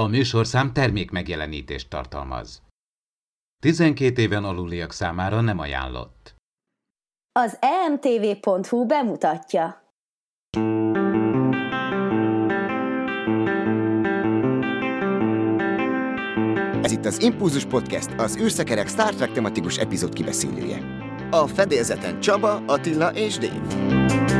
A műsorszám termék megjelenítést tartalmaz. 12 éven aluliak számára nem ajánlott. Az emtv.hu bemutatja. Ez itt az Impulzus Podcast, az űrszekerek Star Trek tematikus epizód kibeszélője. A fedélzeten Csaba, Attila és Dave.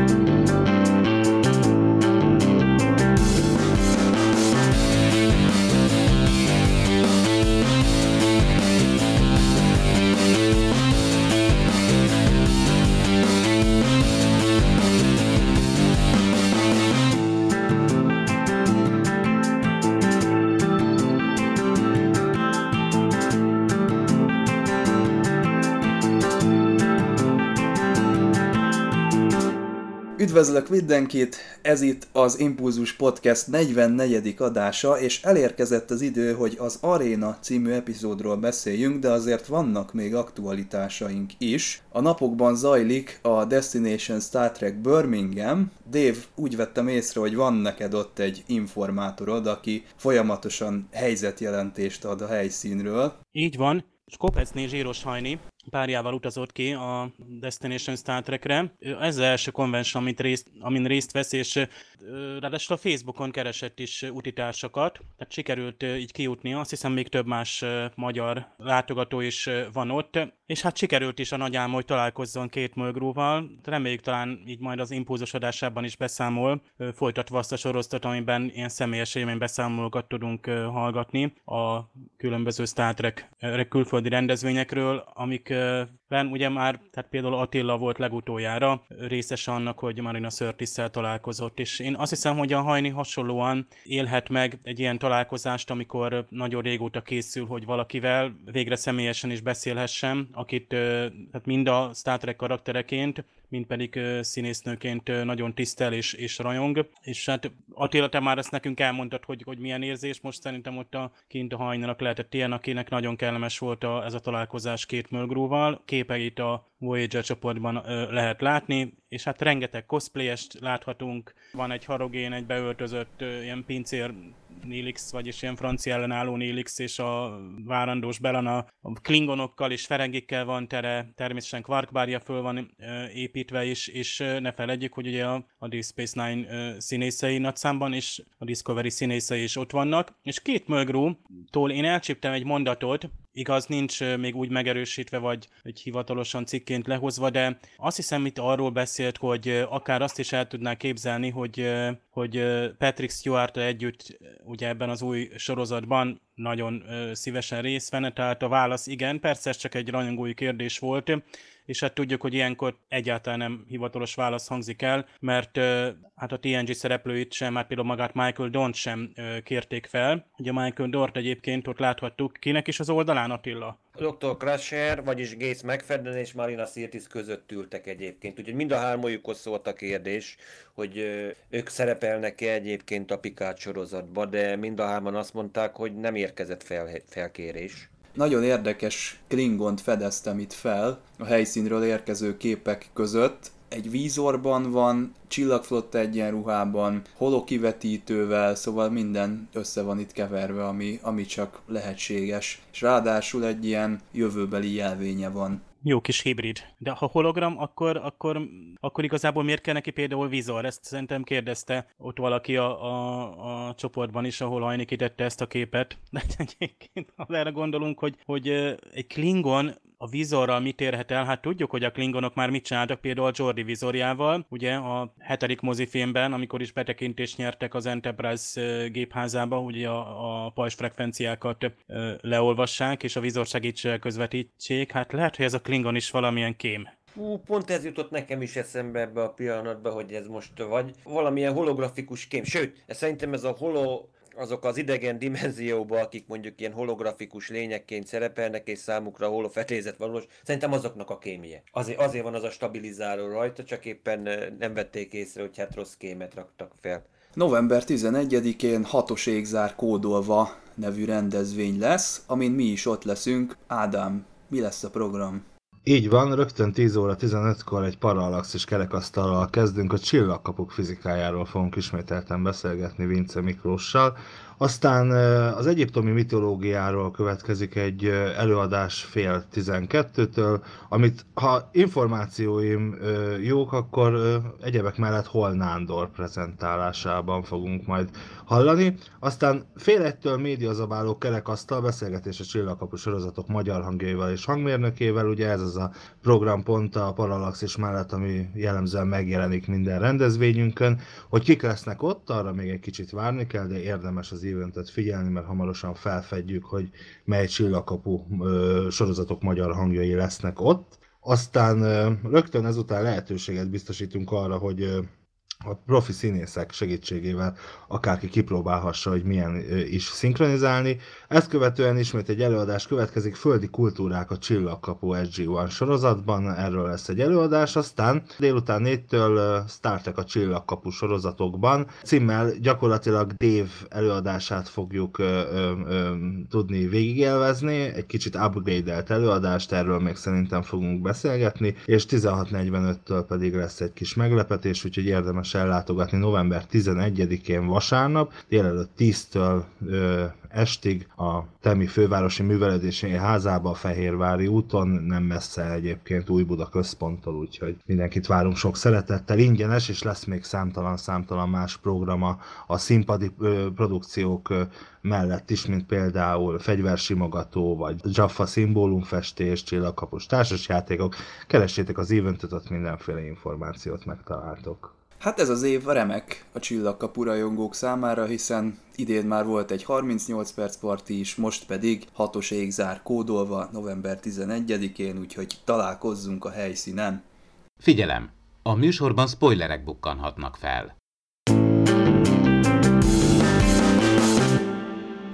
Üdvözlök mindenkit, ez itt az Impulzus Podcast 44. adása, és elérkezett az idő, hogy az Arena című epizódról beszéljünk, de azért vannak még aktualitásaink is. A napokban zajlik a Destination Star Trek Birmingham. Dave, úgy vettem észre, hogy van neked ott egy informátorod, aki folyamatosan helyzetjelentést ad a helyszínről. Így van, Skopecné Zsíros Hajni, párjával utazott ki a Destination Star Trekre. Ez az első konvenció, amit részt, amin részt vesz, és ráadásul a Facebookon keresett is utitársakat, tehát sikerült így kijutni, azt hiszem még több más magyar látogató is van ott, és hát sikerült is a nagy álma, hogy találkozzon két mögróval. Reméljük talán így majd az impulzus adásában is beszámol, folytatva azt a sorosztot, amiben ilyen személyes élmény beszámolókat tudunk hallgatni a különböző Star Trek külföldi rendezvényekről, amikben ugye már, tehát például Attila volt legutoljára részes annak, hogy Marina sörtis találkozott, és én azt hiszem, hogy a Hajni hasonlóan élhet meg egy ilyen találkozást, amikor nagyon régóta készül, hogy valakivel végre személyesen is beszélhessem, akit tehát mind a Star Trek karaktereként, mint pedig színésznőként nagyon tisztel és, és rajong. És hát Attila, te már ezt nekünk elmondtad, hogy, hogy milyen érzés, most szerintem ott a kint a hajnának lehetett ilyen, akinek nagyon kellemes volt a, ez a találkozás két Mölgróval. Képeit a Voyager csoportban ö, lehet látni, és hát rengeteg cosplayest láthatunk. Van egy harogén, egy beöltözött ö, ilyen pincér Nélix, vagyis ilyen francia ellenálló Nélix, és a várandós Belana a klingonokkal és ferengikkel van tere, természetesen Quarkbárja föl van építve is, és ne felejtjük, hogy ugye a, a Deep Space Nine színészei nagy számban, és a Discovery színészei is ott vannak, és két Mulgrew-tól én elcsíptem egy mondatot, Igaz, nincs még úgy megerősítve, vagy egy hivatalosan cikként lehozva, de azt hiszem, itt arról beszélt, hogy akár azt is el tudná képzelni, hogy, hogy Patrick stewart együtt ugye ebben az új sorozatban nagyon szívesen részt venne, tehát a válasz igen, persze ez csak egy rajongói kérdés volt, és hát tudjuk, hogy ilyenkor egyáltalán nem hivatalos válasz hangzik el, mert hát a TNG szereplőit sem, hát például magát Michael Dont sem kérték fel. Ugye Michael Dort egyébként ott láthattuk, kinek is az oldalán Attila? Dr. Crusher, vagyis Gates McFadden és Marina Sirtis között ültek egyébként. Úgyhogy mind a hármójukhoz szólt a kérdés, hogy ők szerepelnek-e egyébként a Picard sorozatban, de mind a hárman azt mondták, hogy nem érkezett fel, felkérés. Nagyon érdekes Klingont fedeztem itt fel a helyszínről érkező képek között. Egy vízorban van, csillagflotta egyenruhában, holokivetítővel, szóval minden össze van itt keverve, ami, ami csak lehetséges. És ráadásul egy ilyen jövőbeli jelvénye van jó kis hibrid. De ha hologram, akkor, akkor, akkor igazából miért kell neki például vizor? Ezt szerintem kérdezte ott valaki a, a, a csoportban is, ahol Hajni kitette ezt a képet. De egyébként, ha erre gondolunk, hogy, hogy egy Klingon a vizorral mit érhet el? Hát tudjuk, hogy a Klingonok már mit csináltak például a Jordi vizorjával, ugye a hetedik mozifilmben, amikor is betekintést nyertek az Enterprise gépházába, ugye a, a pajzs frekvenciákat leolvassák, és a vizor segítségével közvetítsék. Hát lehet, hogy ez a Klingon is valamilyen kém. Hú, pont ez jutott nekem is eszembe ebbe a pillanatba, hogy ez most vagy valamilyen holografikus kém. Sőt, ez szerintem ez a holo azok az idegen dimenzióba, akik mondjuk ilyen holografikus lényekként szerepelnek, és számukra holofetézet valós, szerintem azoknak a kémie. Azért, azért van az a stabilizáló rajta, csak éppen nem vették észre, hogy hát rossz kémet raktak fel. November 11-én hatos égzár kódolva nevű rendezvény lesz, amin mi is ott leszünk. Ádám, mi lesz a program? Így van, rögtön 10 óra 15-kor egy parallaxis kerekasztallal kezdünk, a csillagkapuk fizikájáról fogunk ismételten beszélgetni Vince Miklóssal. Aztán az egyiptomi mitológiáról következik egy előadás fél 12-től, amit ha információim jók, akkor egyebek mellett Hol Nándor prezentálásában fogunk majd hallani. Aztán fél egytől médiazabáló kerekasztal beszélgetés a csillagkapu sorozatok magyar hangjaival és hangmérnökével, ugye ez az a programpont a Parallaxis mellett, ami jellemzően megjelenik minden rendezvényünkön, hogy kik lesznek ott, arra még egy kicsit várni kell, de érdemes az eventet figyelni, mert hamarosan felfedjük, hogy mely csillagkapu sorozatok magyar hangjai lesznek ott. Aztán rögtön ezután lehetőséget biztosítunk arra, hogy a profi színészek segítségével akárki kipróbálhassa, hogy milyen is szinkronizálni. Ezt követően ismét egy előadás következik, Földi kultúrák a Csillagkapu SG-1 sorozatban, erről lesz egy előadás, aztán délután 4-től Star Trek a Csillagkapu sorozatokban. Címmel gyakorlatilag Dave előadását fogjuk ö, ö, tudni végigélvezni, egy kicsit upgrade-elt előadást, erről még szerintem fogunk beszélgetni, és 16.45-től pedig lesz egy kis meglepetés, úgyhogy érdemes érdemes ellátogatni november 11-én vasárnap, délelőtt 10-től ö, estig a Temi fővárosi művelődési házába a Fehérvári úton, nem messze egyébként Új Buda központtól, úgyhogy mindenkit várunk sok szeretettel, ingyenes, és lesz még számtalan-számtalan más programa a színpadi ö, produkciók ö, mellett is, mint például fegyversimogató, vagy Jaffa szimbólumfestés, csillagkapus társasjátékok. Keressétek az eventet, ott mindenféle információt megtaláltok. Hát ez az év remek a csillagkapu rajongók számára, hiszen idén már volt egy 38 perc parti is, most pedig hatos ég zár kódolva november 11-én, úgyhogy találkozzunk a helyszínen. Figyelem! A műsorban spoilerek bukkanhatnak fel.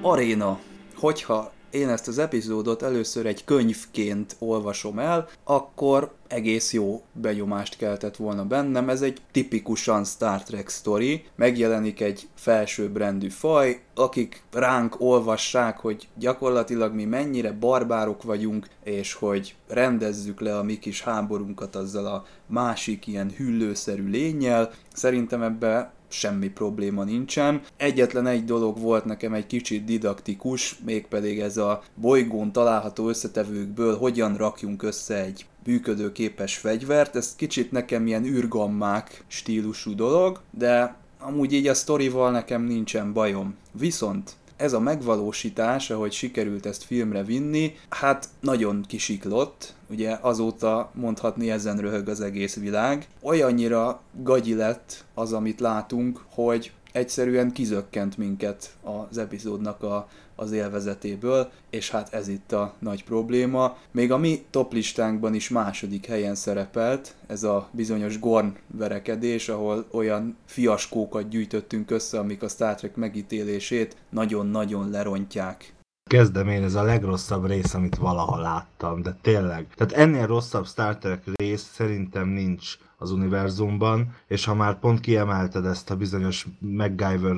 Aréna. Hogyha én ezt az epizódot először egy könyvként olvasom el, akkor egész jó benyomást keltett volna bennem. Ez egy tipikusan Star Trek story. Megjelenik egy felsőbbrendű faj, akik ránk olvassák, hogy gyakorlatilag mi mennyire barbárok vagyunk, és hogy rendezzük le a mi kis háborunkat azzal a másik ilyen hüllőszerű lényel. Szerintem ebbe semmi probléma nincsen. Egyetlen egy dolog volt nekem egy kicsit didaktikus, mégpedig ez a bolygón található összetevőkből hogyan rakjunk össze egy működőképes fegyvert. Ez kicsit nekem ilyen űrgammák stílusú dolog, de amúgy így a sztorival nekem nincsen bajom. Viszont ez a megvalósítás, ahogy sikerült ezt filmre vinni, hát nagyon kisiklott, ugye azóta mondhatni ezen röhög az egész világ. Olyannyira gagyi lett az, amit látunk, hogy egyszerűen kizökkent minket az epizódnak a, az élvezetéből, és hát ez itt a nagy probléma. Még a mi top is második helyen szerepelt ez a bizonyos Gorn verekedés, ahol olyan fiaskókat gyűjtöttünk össze, amik a Star Trek megítélését nagyon-nagyon lerontják. Kezdem én, ez a legrosszabb rész, amit valaha láttam, de tényleg. Tehát ennél rosszabb Star Trek rész szerintem nincs az univerzumban, és ha már pont kiemelted ezt a bizonyos macgyver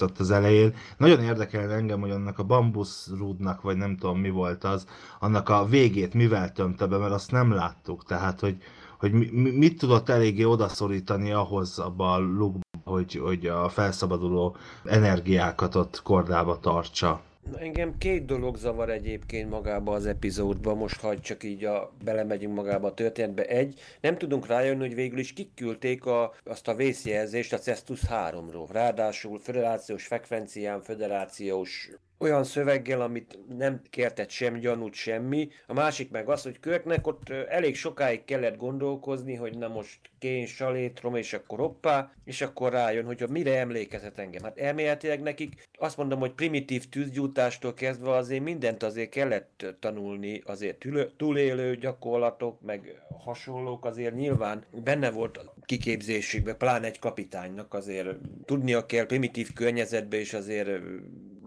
ott az elején, nagyon érdekel engem, hogy annak a bambuszrúdnak, vagy nem tudom mi volt az, annak a végét mivel tömte be, mert azt nem láttuk, tehát hogy, hogy mit tudott eléggé odaszorítani ahhoz abba a lukba, hogy, hogy a felszabaduló energiákat ott kordába tartsa. Na, engem két dolog zavar egyébként magába az epizódba, most ha csak így a, belemegyünk magába a történetbe. Egy, nem tudunk rájönni, hogy végül is kiküldték a, azt a vészjelzést a Cestus 3-ról. Ráadásul föderációs frekvencián, föderációs olyan szöveggel, amit nem kértett sem gyanút, semmi. A másik meg az, hogy Körknek ott elég sokáig kellett gondolkozni, hogy na most kén, salétrom, és akkor hoppá, és akkor rájön, hogy mire emlékezhet engem. Hát elméletileg nekik azt mondom, hogy primitív tűzgyújtástól kezdve azért mindent azért kellett tanulni, azért túlélő gyakorlatok, meg hasonlók azért nyilván benne volt a kiképzésükben, pláne egy kapitánynak azért tudnia kell primitív környezetbe is azért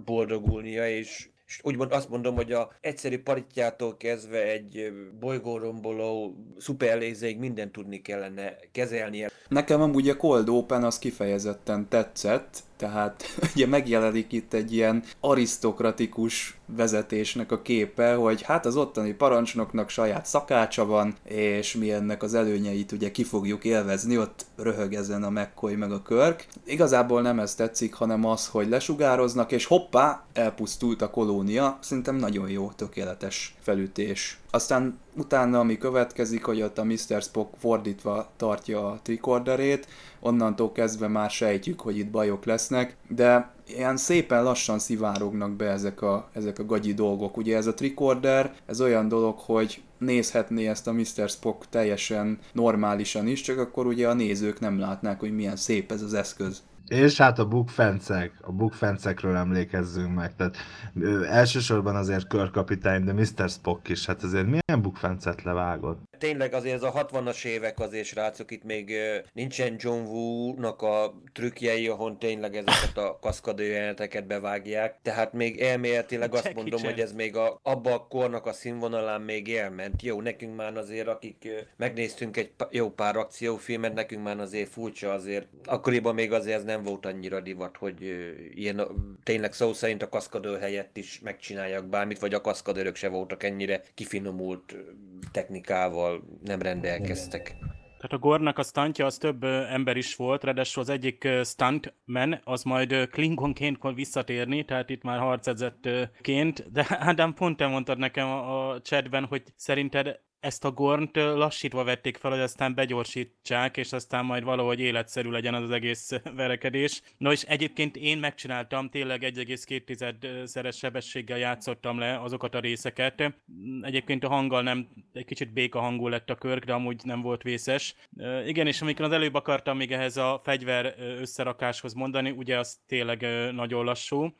boldogulnia, és és úgymond azt mondom, hogy a egyszerű paritjától kezdve egy bolygóromboló szuperlézeig mindent tudni kellene kezelnie. Nekem amúgy a Cold Open az kifejezetten tetszett, Tehát ugye megjelenik itt egy ilyen arisztokratikus vezetésnek a képe, hogy hát az ottani parancsnoknak saját szakácsa van, és mi ennek az előnyeit ugye ki fogjuk élvezni, ott röhög ezen a McCoy meg a Körk. Igazából nem ez tetszik, hanem az, hogy lesugároznak, és hoppá, elpusztult a kolónia. Szerintem nagyon jó, tökéletes felütés. Aztán utána, ami következik, hogy ott a Mr. Spock fordítva tartja a tricorderét, onnantól kezdve már sejtjük, hogy itt bajok lesznek, de ilyen szépen lassan szivárognak be ezek a, ezek a gagyi dolgok. Ugye ez a tricorder, ez olyan dolog, hogy nézhetné ezt a Mr. Spock teljesen normálisan is, csak akkor ugye a nézők nem látnák, hogy milyen szép ez az eszköz. És hát a bukfencek, a bukfencekről emlékezzünk meg. Tehát ö, elsősorban azért körkapitány, de Mr. Spock is, hát azért milyen bukfencet levágott? Tényleg azért ez a 60-as évek azért, srácok, itt még nincsen John Woo-nak a trükkjei, ahol tényleg ezeket a kaszkadő jeleneteket bevágják. Tehát még elméletileg azt Jackie mondom, Chan. hogy ez még a, abba a kornak a színvonalán még elment. Jó, nekünk már azért, akik megnéztünk egy jó pár akciófilmet, nekünk már azért furcsa azért. Akkoriban még azért ez nem volt annyira divat, hogy ilyen tényleg szó szerint a kaszkadőr helyett is megcsináljak bármit, vagy a kaszkadőrök se voltak ennyire kifinomult technikával, nem rendelkeztek. Tehát a Gornak a stuntja az több ember is volt, ráadásul az egyik stuntman, az majd Klingonként fog visszatérni, tehát itt már harcedzettként, de Ádám pont te mondtad nekem a chatben, hogy szerinted ezt a gornt lassítva vették fel, hogy aztán begyorsítsák, és aztán majd valahogy életszerű legyen az, az egész verekedés. No és egyébként én megcsináltam, tényleg 1,2-szeres sebességgel játszottam le azokat a részeket. Egyébként a hanggal nem, egy kicsit béka hangú lett a körk, de amúgy nem volt vészes. Igen, és amikor az előbb akartam még ehhez a fegyver összerakáshoz mondani, ugye az tényleg nagyon lassú,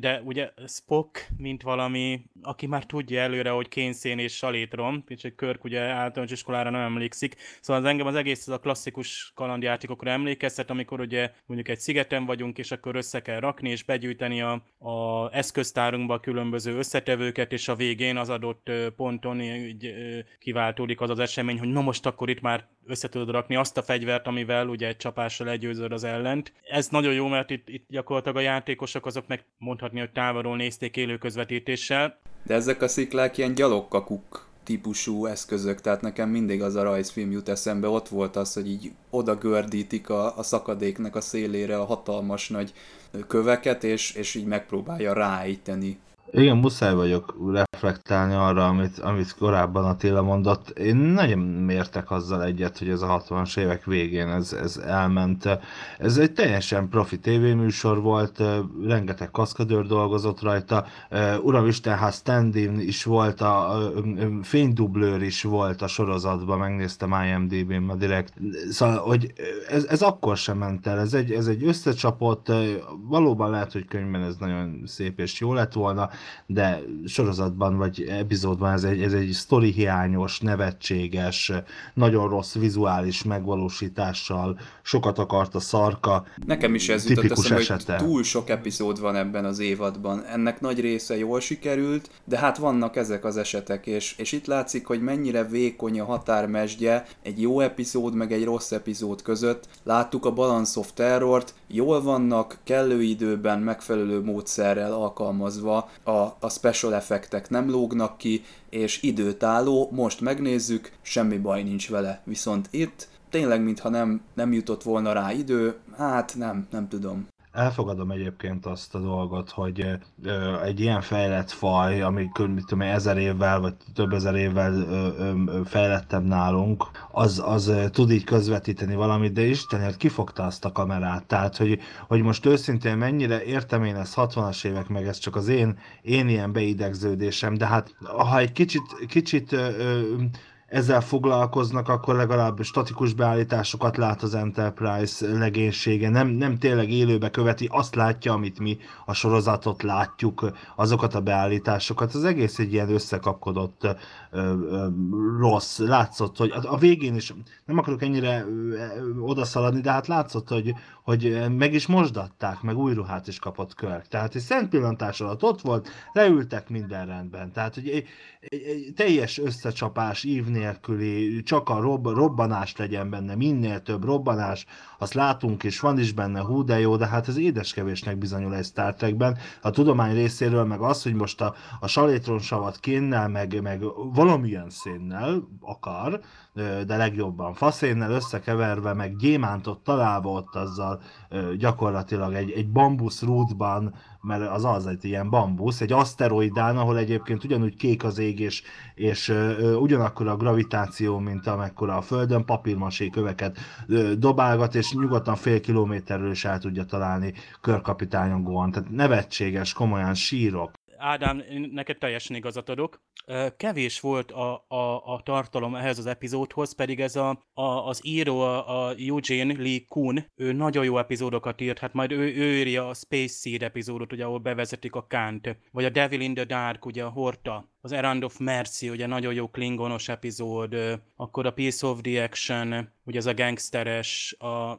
de ugye Spock, mint valami, aki már tudja előre, hogy kénszén és salétrom, egy Körk ugye általános iskolára nem emlékszik, szóval az engem az egész az a klasszikus kalandjátékokra emlékeztet, amikor ugye mondjuk egy szigeten vagyunk, és akkor össze kell rakni, és begyűjteni a, a eszköztárunkba a különböző összetevőket, és a végén az adott ponton így, kiváltódik az az esemény, hogy na most akkor itt már össze tudod rakni azt a fegyvert, amivel ugye egy csapással legyőzöd az ellent. Ez nagyon jó, mert itt, itt gyakorlatilag a játékosok azok meg mondhatni, hogy távolról nézték élő közvetítéssel. De ezek a sziklák ilyen gyalogkakuk típusú eszközök, tehát nekem mindig az a rajzfilm jut eszembe, ott volt az, hogy így oda gördítik a, a szakadéknek a szélére a hatalmas nagy köveket, és, és így megpróbálja ráejteni. Igen, muszáj vagyok reflektálni arra, amit, amit korábban Attila mondott. Én nagyon értek azzal egyet, hogy ez a 60-as évek végén ez, ez elment. Ez egy teljesen profi tévéműsor volt, rengeteg kaszkadőr dolgozott rajta, Uramisten, hát stand is volt, a, a fénydublőr is volt a sorozatban, megnéztem IMDb-n ma direkt. Szóval, hogy ez, ez akkor sem ment el, ez egy, ez egy összecsapott, valóban lehet, hogy könyvben ez nagyon szép és jó lett volna, de sorozatban vagy epizódban ez egy, ez egy sztori hiányos, nevetséges, nagyon rossz vizuális megvalósítással, sokat akart a szarka. Nekem is ez jutott eszembe, esete. hogy túl sok epizód van ebben az évadban. Ennek nagy része jól sikerült, de hát vannak ezek az esetek, és, és itt látszik, hogy mennyire vékony a határmesdje egy jó epizód meg egy rossz epizód között. Láttuk a Balance of Terrort, jól vannak, kellő időben, megfelelő módszerrel alkalmazva, a, a special effektek nem lógnak ki, és időtálló, most megnézzük, semmi baj nincs vele. Viszont itt tényleg, mintha nem, nem jutott volna rá idő, hát nem, nem tudom. Elfogadom egyébként azt a dolgot, hogy ö, egy ilyen fejlett faj, ami mit tudom, ezer évvel, vagy több ezer évvel ö, ö, fejlettebb nálunk, az, az ö, tud így közvetíteni valamit, de Istenért kifogta azt a kamerát. Tehát, hogy, hogy most őszintén mennyire értem én ezt 60-as évek, meg ez csak az én, én ilyen beidegződésem, de hát ha egy kicsit, kicsit ö, ö, ezzel foglalkoznak, akkor legalább statikus beállításokat lát az Enterprise legénysége, nem, nem tényleg élőbe követi, azt látja, amit mi a sorozatot látjuk, azokat a beállításokat. Az egész egy ilyen összekapkodott ö, ö, rossz. Látszott, hogy a, a végén is, nem akarok ennyire ö, odaszaladni, de hát látszott, hogy, hogy meg is mosdatták, meg új ruhát is kapott Kirk. Tehát egy szent pillantás alatt ott volt, leültek minden rendben. Tehát, hogy egy, egy, egy teljes összecsapás ív nélküli, csak a rob, robbanás legyen benne, minél több robbanás, azt látunk, és van is benne hú, de jó, de hát ez édeskevésnek bizonyul egy Star Trekben. A tudomány részéről meg az, hogy most a, a salétronsavat kénnel, meg, meg valamilyen szénnel akar, de legjobban faszénnel összekeverve, meg gyémántot találva ott azzal gyakorlatilag egy, egy bambusz rútban, mert az az egy ilyen bambusz, egy aszteroidán, ahol egyébként ugyanúgy kék az ég, és, és ugyanakkor a gravitáció, mint amekkora a Földön, papírmasé köveket ö, dobálgat, és nyugodtan fél kilométerről is el tudja találni körkapitányon Gohan. Tehát nevetséges, komolyan sírok. Ádám, neked teljesen igazat adok. Kevés volt a, a, a tartalom ehhez az epizódhoz, pedig ez a, a, az író, a, a Eugene Lee Kuhn, ő nagyon jó epizódokat írt, hát majd ő, ő írja a Space Seed epizódot, ugye, ahol bevezetik a Kant, vagy a Devil in the Dark, ugye a Horta, az Errand of Mercy, ugye nagyon jó klingonos epizód, akkor a Piece of the Action, ugye ez a gangsteres, a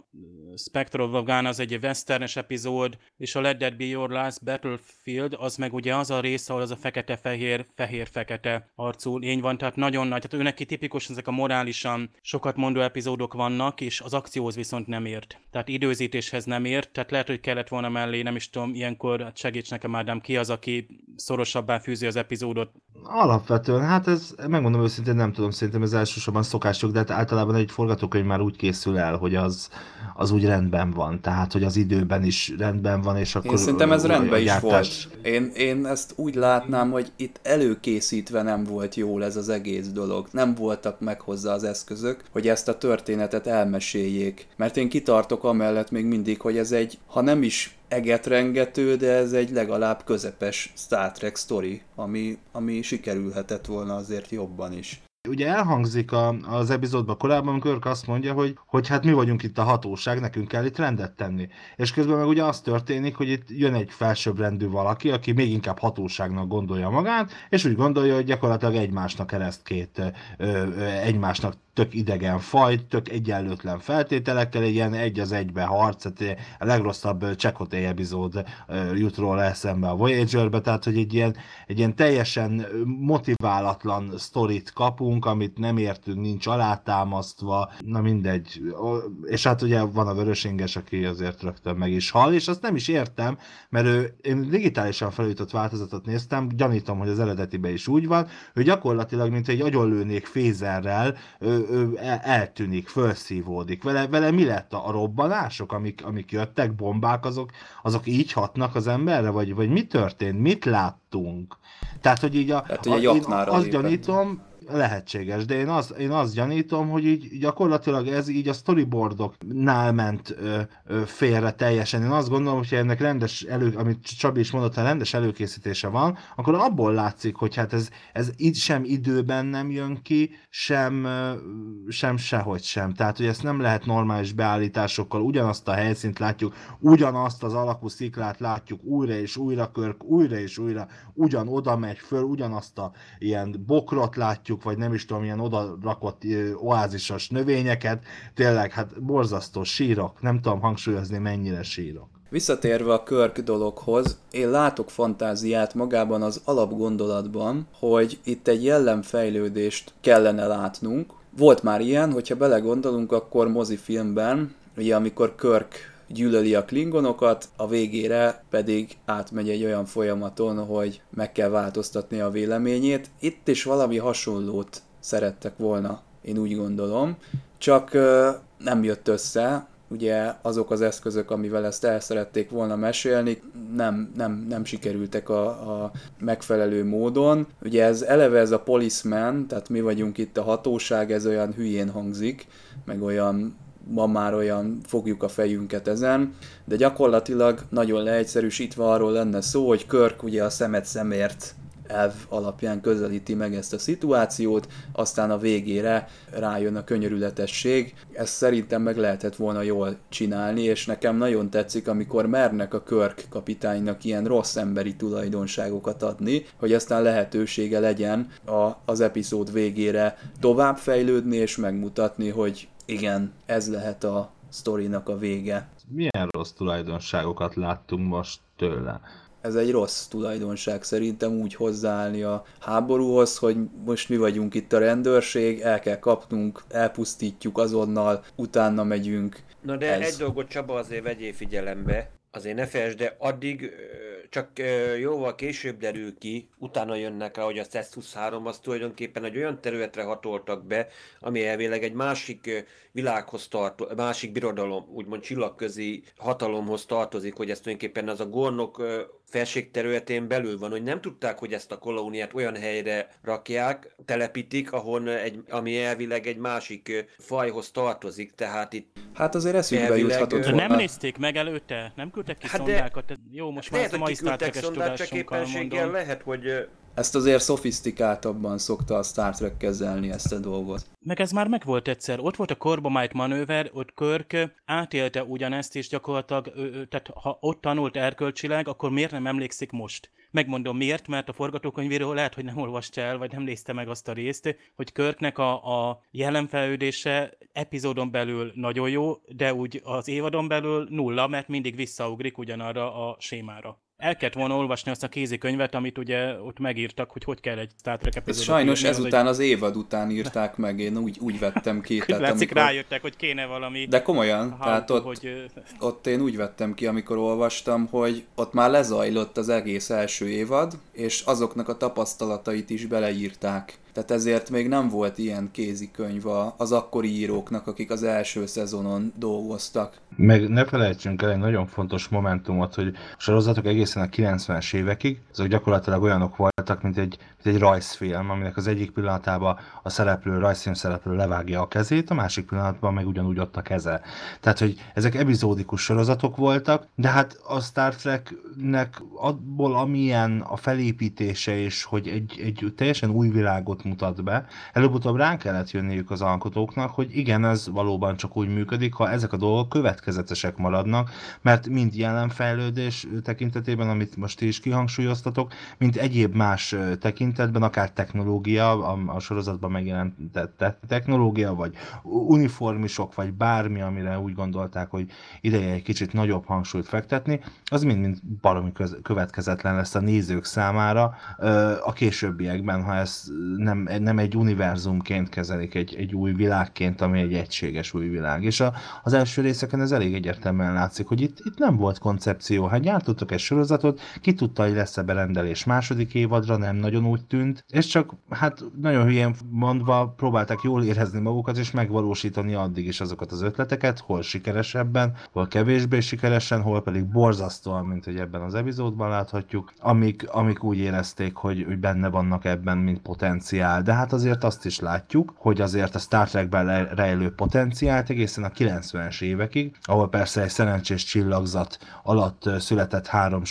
Spectre of Afghan az egy westernes epizód, és a Let That Be Your Last Battlefield, az meg ugye az a rész, ahol az a fekete-fehér, fehér-fekete arcú lény van, tehát nagyon nagy, tehát ő neki tipikus ezek a morálisan sokat mondó epizódok vannak, és az akcióhoz viszont nem ért. Tehát időzítéshez nem ért, tehát lehet, hogy kellett volna mellé, nem is tudom, ilyenkor hát segíts nekem Ádám, ki az, aki szorosabbá fűzi az epizódot Alapvetően, hát ez, megmondom őszintén, nem tudom, szerintem ez elsősorban szokások, de hát általában egy forgatókönyv már úgy készül el, hogy az, az úgy rendben van, tehát hogy az időben is rendben van, és akkor... Én szerintem ez rendben is volt. Én, én ezt úgy látnám, hogy itt előkészítve nem volt jól ez az egész dolog. Nem voltak meg hozzá az eszközök, hogy ezt a történetet elmeséljék. Mert én kitartok amellett még mindig, hogy ez egy, ha nem is egetrengető, de ez egy legalább közepes Star Trek sztori, ami, ami sikerülhetett volna azért jobban is. Ugye elhangzik a, az epizódban korábban, amikor azt mondja, hogy, hogy hát mi vagyunk itt a hatóság, nekünk kell itt rendet tenni. És közben meg ugye az történik, hogy itt jön egy felsőbbrendű valaki, aki még inkább hatóságnak gondolja magát, és úgy gondolja, hogy gyakorlatilag egymásnak kereszt két ö, ö, egymásnak tök idegen faj, tök egyenlőtlen feltételekkel, ilyen egy az egybe harc, tehát a legrosszabb Csekoté epizód jut róla eszembe a Voyager-be, tehát hogy egy ilyen, egy ilyen teljesen motiválatlan sztorit kapunk, amit nem értünk, nincs alátámasztva, na mindegy. És hát ugye van a vörösinges, aki azért rögtön meg is hal, és azt nem is értem, mert ő, én digitálisan felújított változatot néztem, gyanítom, hogy az eredetiben is úgy van, hogy gyakorlatilag, mint egy agyonlőnék fézerrel, ő, ő eltűnik, felszívódik. Vele, vele mi lett a, a robbanások, amik, amik jöttek, bombák, azok, azok így hatnak az emberre, vagy, vagy mi történt, mit láttunk? Tehát, hogy így a, Tehát, hogy a, a én azt gyanítom, lehetséges, de én azt, én azt gyanítom, hogy így gyakorlatilag ez így a storyboardoknál ment ö, ö, félre teljesen. Én azt gondolom, hogy ennek rendes elő, amit Csabi is mondott, ha rendes előkészítése van, akkor abból látszik, hogy hát ez, ez így sem időben nem jön ki, sem, sem sehogy sem. Tehát, hogy ezt nem lehet normális beállításokkal, ugyanazt a helyszínt látjuk, ugyanazt az alakú sziklát látjuk újra és újra, körk, újra és újra, ugyan oda megy föl, ugyanazt a ilyen bokrot látjuk, látjuk, vagy nem is tudom, ilyen oda rakott oázisos növényeket, tényleg, hát borzasztó sírok, nem tudom hangsúlyozni, mennyire sírok. Visszatérve a Körk dologhoz, én látok fantáziát magában az alapgondolatban, hogy itt egy jellemfejlődést kellene látnunk. Volt már ilyen, hogyha belegondolunk, akkor mozifilmben, ugye amikor Körk gyűlöli a klingonokat, a végére pedig átmegy egy olyan folyamaton, hogy meg kell változtatni a véleményét. Itt is valami hasonlót szerettek volna, én úgy gondolom, csak nem jött össze, ugye azok az eszközök, amivel ezt el szerették volna mesélni, nem, nem, nem sikerültek a, a megfelelő módon. Ugye ez eleve ez a policeman, tehát mi vagyunk itt a hatóság, ez olyan hülyén hangzik, meg olyan van már olyan, fogjuk a fejünket ezen, de gyakorlatilag nagyon leegyszerűsítve arról lenne szó, hogy Körk ugye a szemet szemért elv alapján közelíti meg ezt a szituációt, aztán a végére rájön a könyörületesség. Ezt szerintem meg lehetett volna jól csinálni, és nekem nagyon tetszik, amikor mernek a Körk kapitánynak ilyen rossz emberi tulajdonságokat adni, hogy aztán lehetősége legyen a, az epizód végére továbbfejlődni és megmutatni, hogy igen, ez lehet a sztorinak a vége. Milyen rossz tulajdonságokat láttunk most tőle? ez egy rossz tulajdonság szerintem úgy hozzáállni a háborúhoz, hogy most mi vagyunk itt a rendőrség, el kell kapnunk, elpusztítjuk azonnal, utána megyünk. Na de ez... egy dolgot Csaba azért vegyél figyelembe, azért ne felejtsd, de addig csak jóval később derül ki, utána jönnek rá, hogy a 123 az tulajdonképpen egy olyan területre hatoltak be, ami elvileg egy másik világhoz tartozik, másik birodalom, úgymond csillagközi hatalomhoz tartozik, hogy ez tulajdonképpen az a gornok felség területén belül van, hogy nem tudták, hogy ezt a kolóniát olyan helyre rakják, telepítik, ahol egy, ami elvileg egy másik fajhoz tartozik, tehát itt Hát azért eszükbe elvileg, juthatott volna. Nem nézték meg előtte? Nem küldtek ki hát szondákat? De, Jó, most már a mai tudásunkkal mondom. lehet, hogy ezt azért szofisztikáltabban szokta a Star Trek kezelni ezt a dolgot. Meg ez már megvolt egyszer. Ott volt a Corbomite manőver, ott Körk átélte ugyanezt, és gyakorlatilag, tehát ha ott tanult erkölcsileg, akkor miért nem emlékszik most? Megmondom miért, mert a forgatókönyvéről lehet, hogy nem olvasta el, vagy nem nézte meg azt a részt, hogy Körknek a, a jelenfejlődése epizódon belül nagyon jó, de úgy az évadon belül nulla, mert mindig visszaugrik ugyanarra a sémára. El kellett volna olvasni azt a kézikönyvet, amit ugye ott megírtak, hogy hogy kell egy Star Trek epizódot. Sajnos írni, ezután az, egy... az évad után írták meg, én úgy, úgy vettem ki. tehát Látszik amikor... rájöttek, hogy kéne valami... De komolyan, tehát ott, hogy... ott én úgy vettem ki, amikor olvastam, hogy ott már lezajlott az egész első évad, és azoknak a tapasztalatait is beleírták tehát ezért még nem volt ilyen kézikönyv az akkori íróknak, akik az első szezonon dolgoztak. Meg ne felejtsünk el egy nagyon fontos momentumot, hogy a sorozatok egészen a 90-es évekig, azok gyakorlatilag olyanok voltak, mint egy, mint egy rajzfilm, aminek az egyik pillanatában a szereplő, rajzfilm szereplő levágja a kezét, a másik pillanatban meg ugyanúgy ott a keze. Tehát, hogy ezek epizódikus sorozatok voltak, de hát a Star Treknek abból, amilyen a felépítése, és hogy egy, egy teljesen új világot mutat be. Előbb-utóbb rá kellett jönniük az alkotóknak, hogy igen, ez valóban csak úgy működik, ha ezek a dolgok következetesek maradnak, mert mind jelenfejlődés tekintetében, amit most is kihangsúlyoztatok, mint egyéb más tekintetben, akár technológia, a, a sorozatban megjelent technológia, vagy uniformisok, vagy bármi, amire úgy gondolták, hogy ideje egy kicsit nagyobb hangsúlyt fektetni, az mind-mind baromi következetlen lesz a nézők számára a későbbiekben, ha ez nem nem, egy univerzumként kezelik, egy, egy új világként, ami egy egységes új világ. És a, az első részeken ez elég egyértelműen látszik, hogy itt, itt nem volt koncepció. Hát gyártottak egy sorozatot, ki tudta, hogy lesz-e berendelés második évadra, nem nagyon úgy tűnt, és csak hát nagyon hülyén mondva próbálták jól érezni magukat, és megvalósítani addig is azokat az ötleteket, hol sikeresebben, hol kevésbé sikeresen, hol pedig borzasztóan, mint hogy ebben az epizódban láthatjuk, amik, amik úgy érezték, hogy, hogy benne vannak ebben, mint potenciál. De hát azért azt is látjuk, hogy azért a Star Trekben rejlő potenciált egészen a 90-es évekig, ahol persze egy szerencsés csillagzat alatt született három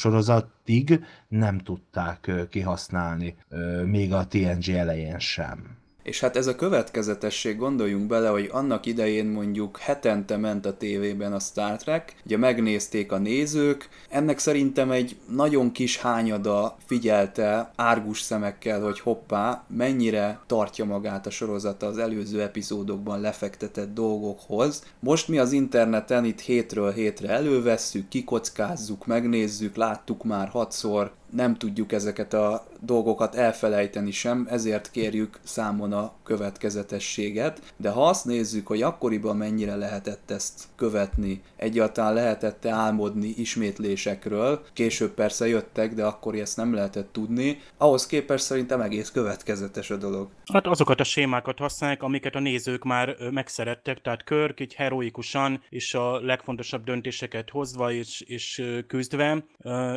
sorozatig nem tudták kihasználni, még a TNG elején sem. És hát ez a következetesség, gondoljunk bele, hogy annak idején mondjuk hetente ment a tévében a Star Trek, ugye megnézték a nézők, ennek szerintem egy nagyon kis hányada figyelte árgus szemekkel, hogy hoppá, mennyire tartja magát a sorozata az előző epizódokban lefektetett dolgokhoz. Most mi az interneten itt hétről hétre elővesszük, kikockázzuk, megnézzük, láttuk már hatszor, nem tudjuk ezeket a dolgokat elfelejteni sem, ezért kérjük számon a következetességet, de ha azt nézzük, hogy akkoriban mennyire lehetett ezt követni, egyáltalán lehetett álmodni ismétlésekről, később persze jöttek, de akkor ezt nem lehetett tudni, ahhoz képest szerintem egész következetes a dolog. Hát azokat a sémákat használják, amiket a nézők már megszerettek, tehát Körk így heroikusan és a legfontosabb döntéseket hozva és, és küzdve,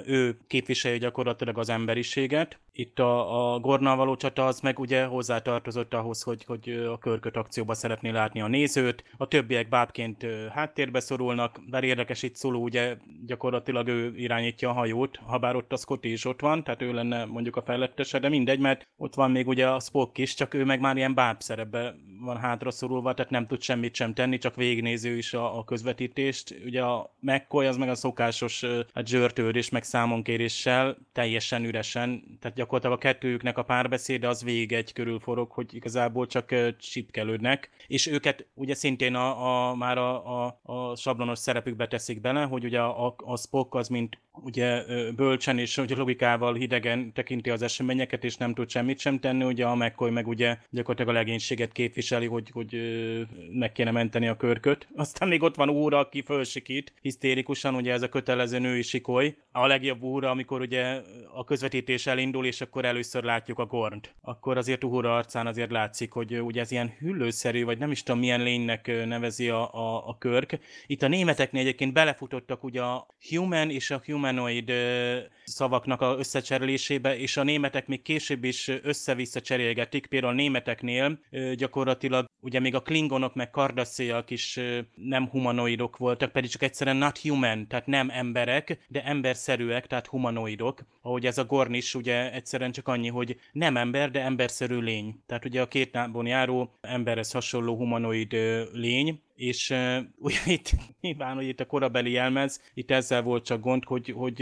ő képviselje gyakorlatilag gyakorlatilag az emberiséget. Itt a, a Gornal való csata az meg ugye hozzátartozott ahhoz, hogy, hogy a körköt akcióba szeretné látni a nézőt. A többiek bábként háttérbe szorulnak, bár érdekes itt szóló, ugye gyakorlatilag ő irányítja a hajót, ha bár ott a Scotty is ott van, tehát ő lenne mondjuk a fejlettese, de mindegy, mert ott van még ugye a Spock is, csak ő meg már ilyen báb szerepbe van hátra szorulva, tehát nem tud semmit sem tenni, csak végignéző is a, a közvetítést. Ugye a McCoy az meg a szokásos hát zsörtődés, meg számonkéréssel teljesen üresen, tehát gyakorlatilag a kettőjüknek a párbeszéde az végig egy körül forog, hogy igazából csak csipkelődnek, és őket ugye szintén a, a már a, a, a sablonos szerepükbe teszik bele, hogy ugye a, a Spock az mint ugye bölcsen és ugye logikával hidegen tekinti az eseményeket, és nem tud semmit sem tenni, ugye a McCoy meg ugye gyakorlatilag a legénységet képviseli, hogy, hogy meg kéne menteni a körköt. Aztán még ott van óra, aki fölsikít hisztérikusan, ugye ez a kötelező női sikoly. A legjobb óra, amikor ugye a közvetítés elindul, és akkor először látjuk a gornt. Akkor azért Uhura arcán azért látszik, hogy ugye ez ilyen hüllőszerű, vagy nem is tudom milyen lénynek nevezi a, a, a körk. Itt a németeknél egyébként belefutottak ugye a human és a humanoid szavaknak a összecserélésébe, és a németek még később is össze-vissza cserélgetik. Például a németeknél gyakorlatilag ugye még a klingonok meg kardaszéjak is nem humanoidok voltak, pedig csak egyszerűen not human, tehát nem emberek, de emberszerűek, tehát humanoidok. Ahogy ez a Gorn is ugye egyszerűen csak annyi, hogy nem ember, de emberszerű lény. Tehát ugye a két lábon járó emberhez hasonló humanoid lény, és uh, ugye itt nyilván, hogy itt a korabeli jelmez, itt ezzel volt csak gond, hogy, hogy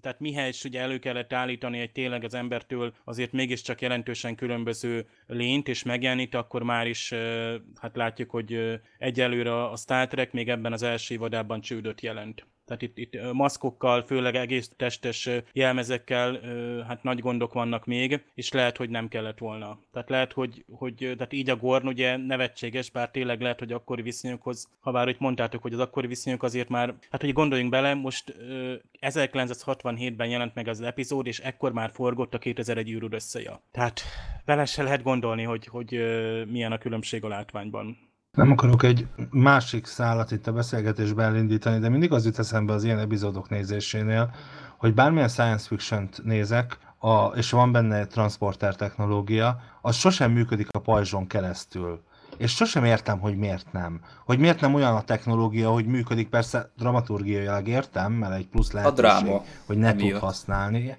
tehát mihez ugye elő kellett állítani egy tényleg az embertől azért mégiscsak jelentősen különböző lényt, és megjelenít, akkor már is uh, hát látjuk, hogy uh, egyelőre a Star Trek még ebben az első évadában csődöt jelent. Tehát itt, itt maszkokkal, főleg egész testes jelmezekkel hát nagy gondok vannak még, és lehet, hogy nem kellett volna. Tehát lehet, hogy, hogy tehát így a Gorn ugye nevetséges, bár tényleg lehet, hogy akkori viszonyokhoz, ha bár hogy mondtátok, hogy az akkori viszonyok azért már, hát hogy gondoljunk bele, most 1967-ben jelent meg az epizód, és ekkor már forgott a 2001 űrűr összeja. Tehát vele se lehet gondolni, hogy, hogy milyen a különbség a látványban. Nem akarok egy másik szállat itt a beszélgetésben elindítani, de mindig az jut eszembe az ilyen epizódok nézésénél, hogy bármilyen science fiction-t nézek, a, és van benne transporter technológia, az sosem működik a pajzson keresztül. És sosem értem, hogy miért nem. Hogy miért nem olyan a technológia, hogy működik, persze dramaturgiailag értem, mert egy plusz lehetőség, a dráma, hogy ne tud használni.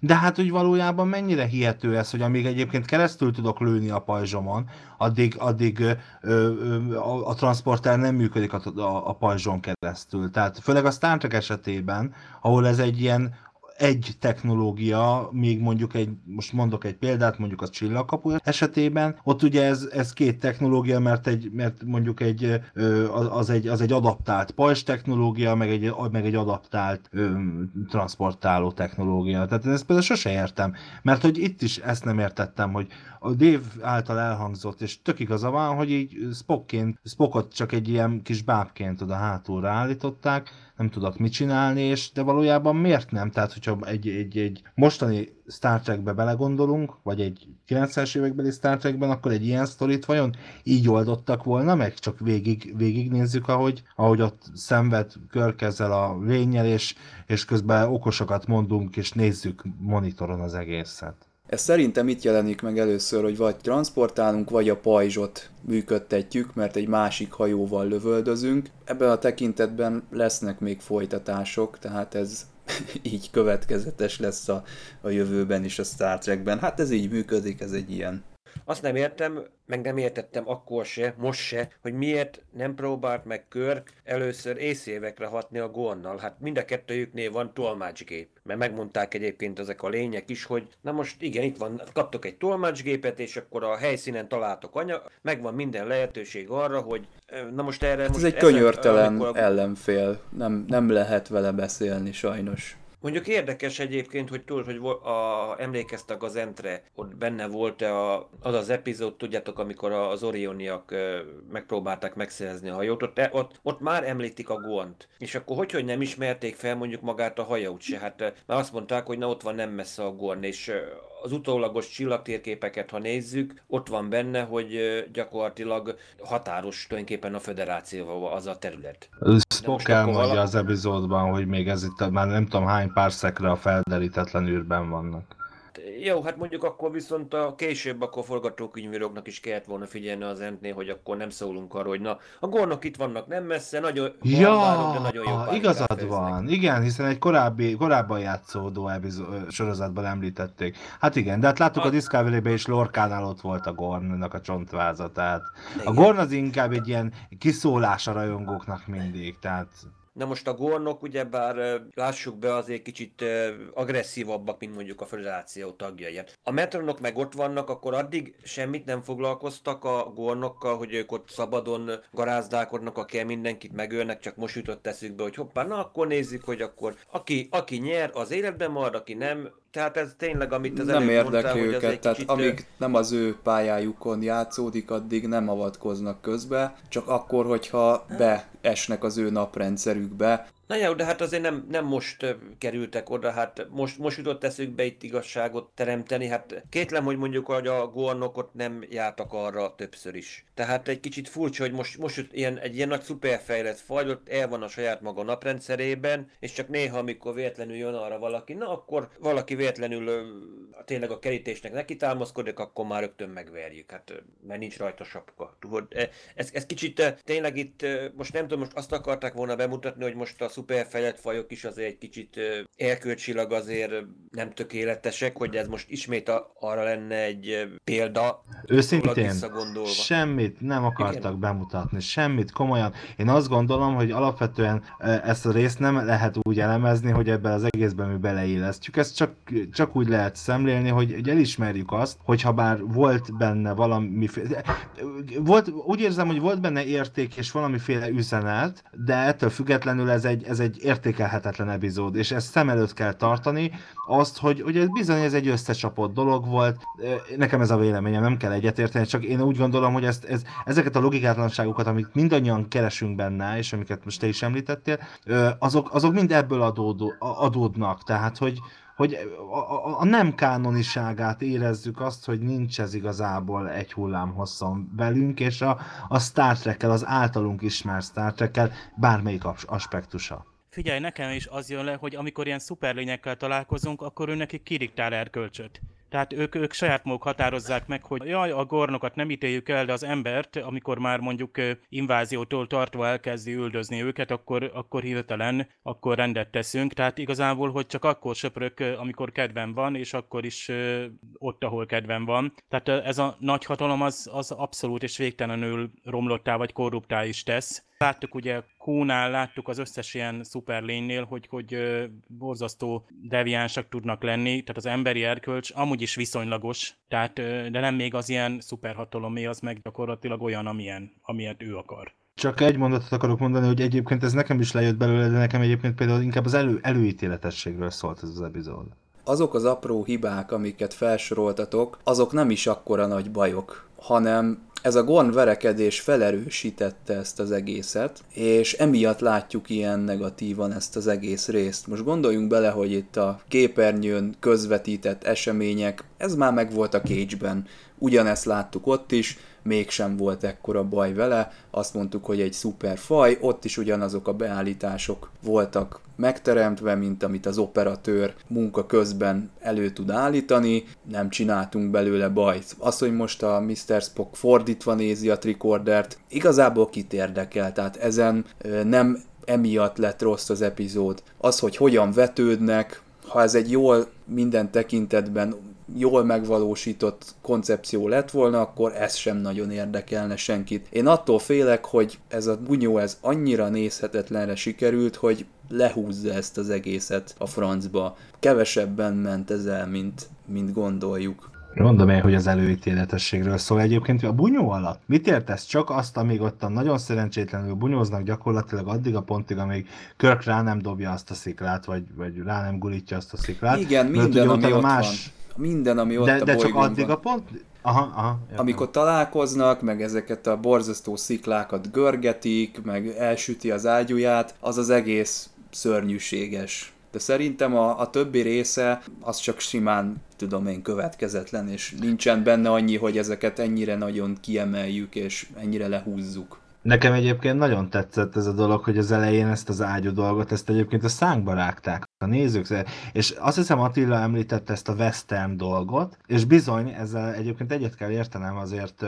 De hát úgy valójában mennyire hihető ez, hogy amíg egyébként keresztül tudok lőni a pajzsomon, addig, addig ö, ö, a, a transporter nem működik a, a, a pajzson keresztül. Tehát főleg a Star Trek esetében, ahol ez egy ilyen egy technológia, még mondjuk egy, most mondok egy példát, mondjuk a csillagkapu esetében, ott ugye ez, ez két technológia, mert, egy, mert mondjuk egy, az, egy, az egy adaptált pajzs technológia, meg egy, meg egy adaptált transportáló technológia. Tehát ezt például sose értem, mert hogy itt is ezt nem értettem, hogy a Dave által elhangzott, és tök igaza van, hogy így Spockként, Spockot csak egy ilyen kis bábként oda hátulra állították, nem tudok mit csinálni, és de valójában miért nem? Tehát, hogyha egy, egy, egy mostani Star Trekbe belegondolunk, vagy egy 90-es évekbeli Star Trekben, akkor egy ilyen sztorit vajon így oldottak volna meg? Csak végig, végignézzük, ahogy, ahogy ott szenved körkezzel a lényel, és, és közben okosokat mondunk, és nézzük monitoron az egészet. Ez szerintem itt jelenik meg először, hogy vagy transportálunk, vagy a pajzsot működtetjük, mert egy másik hajóval lövöldözünk. Ebben a tekintetben lesznek még folytatások, tehát ez így következetes lesz a, a jövőben is a Star Trekben. Hát ez így működik, ez egy ilyen azt nem értem, meg nem értettem akkor se, most se, hogy miért nem próbált meg Körk először észévekre hatni a Gornnal. Hát mind a kettőjüknél van tolmácsgép. Mert megmondták egyébként ezek a lények is, hogy na most igen, itt van, kaptok egy tolmácsgépet, és akkor a helyszínen találtok anya, megvan minden lehetőség arra, hogy na most erre... Hát most ez egy könyörtelen a... ellenfél, nem, nem lehet vele beszélni sajnos. Mondjuk érdekes egyébként, hogy túl, hogy a, emlékeztek az Entre, ott benne volt-e a, az az epizód, tudjátok, amikor az Orioniak megpróbálták megszerezni a hajót, ott, e, ott, ott már említik a Gont. És akkor hogy, hogy nem ismerték fel mondjuk magát a hajót se? Hát már azt mondták, hogy na ott van nem messze a Gorn, és az utólagos csillagtérképeket, ha nézzük, ott van benne, hogy gyakorlatilag határos tulajdonképpen a föderációval az a terület. Spock elmondja vala... az epizódban, hogy még ez itt már nem tudom hány pár szekre a felderítetlen űrben vannak. Jó, hát mondjuk akkor viszont a később akkor forgatókönyvíróknak is kellett volna figyelni az entnél, hogy akkor nem szólunk arról, hogy na, a gornok itt vannak nem messze, nagyon, ja, várok, de nagyon jó igazad van, igen, hiszen egy korábbi, korábban játszódó epizó- sorozatban említették. Hát igen, de hát láttuk a, a Discovery-ben is Lorkánál ott volt a Gornnak a csontváza, tehát igen. a Gorn az inkább egy ilyen kiszólás a rajongóknak mindig, tehát Na most a gornok ugyebár lássuk be azért kicsit agresszívabbak, mint mondjuk a föderáció tagjai. A metronok meg ott vannak, akkor addig semmit nem foglalkoztak a gornokkal, hogy ők ott szabadon garázdálkodnak, akár mindenkit megölnek, csak most jutott eszükbe, hogy hoppá, na akkor nézzük, hogy akkor aki, aki nyer, az életben marad, aki nem, tehát ez tényleg, amit az Nem érdekli mondtál, hogy őket, egy tehát kicsit, amíg nem az ő pályájukon játszódik, addig nem avatkoznak közbe, csak akkor, hogyha beesnek az ő be. Na jó, de hát azért nem, nem most kerültek oda, hát most, most jutott eszükbe itt igazságot teremteni, hát kétlem, hogy mondjuk hogy a gornokot nem jártak arra többször is. Tehát egy kicsit furcsa, hogy most, most ilyen, egy ilyen nagy szuperfejlett faj, ott el van a saját maga naprendszerében, és csak néha, amikor véletlenül jön arra valaki, na akkor valaki véletlenül tényleg a kerítésnek neki támaszkodik, akkor már rögtön megverjük, hát mert nincs rajta sapka. Tudod, e, ez, ez kicsit tényleg itt, most nem tudom, most azt akarták volna bemutatni, hogy most a szuperfejlett fajok is azért egy kicsit erkölcsilag azért nem tökéletesek, hogy ez most ismét a, arra lenne egy példa, Őszintén, semmit nem akartak Igen. bemutatni, semmit komolyan. Én azt gondolom, hogy alapvetően ezt a részt nem lehet úgy elemezni, hogy ebben az egészben mi beleillesztjük. Ezt csak, csak úgy lehet szemlélni, hogy, hogy elismerjük azt, hogyha bár volt benne valamiféle... Volt, úgy érzem, hogy volt benne érték és valamiféle üzenet, de ettől függetlenül ez egy, ez egy értékelhetetlen epizód, és ezt szem előtt kell tartani, azt, hogy, ez bizony ez egy összecsapott dolog volt. Nekem ez a véleményem, nem kell egyetérteni, csak én úgy gondolom, hogy ezt, ez, ezeket a logikátlanságokat, amit mindannyian keresünk benne, és amiket most te is említettél, azok, azok mind ebből adódó, adódnak. Tehát, hogy, hogy a, a, a nem kánoniságát érezzük azt, hogy nincs ez igazából egy hullám hosszon velünk, és a, a Star Trek-kel, az általunk ismert Star Trek-kel bármelyik as- aspektusa. Figyelj, nekem is az jön le, hogy amikor ilyen szuperlényekkel találkozunk, akkor ő nekik kiriktál erkölcsöt. Tehát ők, ők saját maguk határozzák meg, hogy jaj, a gornokat nem ítéljük el, de az embert, amikor már mondjuk inváziótól tartva elkezdi üldözni őket, akkor, akkor hirtelen, akkor rendet teszünk. Tehát igazából, hogy csak akkor söprök, amikor kedvem van, és akkor is ott, ahol kedvem van. Tehát ez a nagy hatalom az, az abszolút és végtelenül romlottá vagy korruptá is tesz. Láttuk ugye Kónál, láttuk az összes ilyen szuperlénynél, hogy, hogy borzasztó deviánsak tudnak lenni, tehát az emberi erkölcs amúgy is viszonylagos, tehát, de nem még az ilyen szuperhatalomé, az meg gyakorlatilag olyan, amilyen, amilyet ő akar. Csak egy mondatot akarok mondani, hogy egyébként ez nekem is lejött belőle, de nekem egyébként például inkább az elő, előítéletességről szólt ez az epizód. azok az apró hibák, amiket felsoroltatok, azok nem is akkora nagy bajok, hanem ez a Gorn verekedés felerősítette ezt az egészet, és emiatt látjuk ilyen negatívan ezt az egész részt. Most gondoljunk bele, hogy itt a képernyőn közvetített események, ez már megvolt a Cage-ben. Ugyanezt láttuk ott is, mégsem volt ekkora baj vele, azt mondtuk, hogy egy szuper faj, ott is ugyanazok a beállítások voltak megteremtve, mint amit az operatőr munka közben elő tud állítani, nem csináltunk belőle bajt. Az, hogy most a Mr. Spock fordítva nézi a tricordert, igazából kit érdekel, tehát ezen nem emiatt lett rossz az epizód. Az, hogy hogyan vetődnek, ha ez egy jól minden tekintetben jól megvalósított koncepció lett volna, akkor ez sem nagyon érdekelne senkit. Én attól félek, hogy ez a bunyó ez annyira nézhetetlenre sikerült, hogy lehúzza ezt az egészet a francba. Kevesebben ment ez el, mint, mint gondoljuk. Mondom én, hogy az előítéletességről szól. Egyébként a bunyó alatt mit értesz? Csak azt, amíg ott a nagyon szerencsétlenül bunyóznak gyakorlatilag addig a pontig, amíg Körk rá nem dobja azt a sziklát, vagy, vagy rá nem gulítja azt a sziklát. Igen, Mert minden, ugye ami utána ott más... van. Minden, ami ott De, a de csak addig a pont? Aha, aha. Amikor találkoznak, meg ezeket a borzasztó sziklákat görgetik, meg elsüti az ágyúját, az az egész szörnyűséges. De szerintem a, a többi része az csak simán, tudom én, következetlen, és nincsen benne annyi, hogy ezeket ennyire nagyon kiemeljük, és ennyire lehúzzuk. Nekem egyébként nagyon tetszett ez a dolog, hogy az elején ezt az ágyú dolgot, ezt egyébként a szánkba rágták. A nézők. És azt hiszem Attila említette ezt a western dolgot, és bizony, ezzel egyébként egyet kell értenem azért,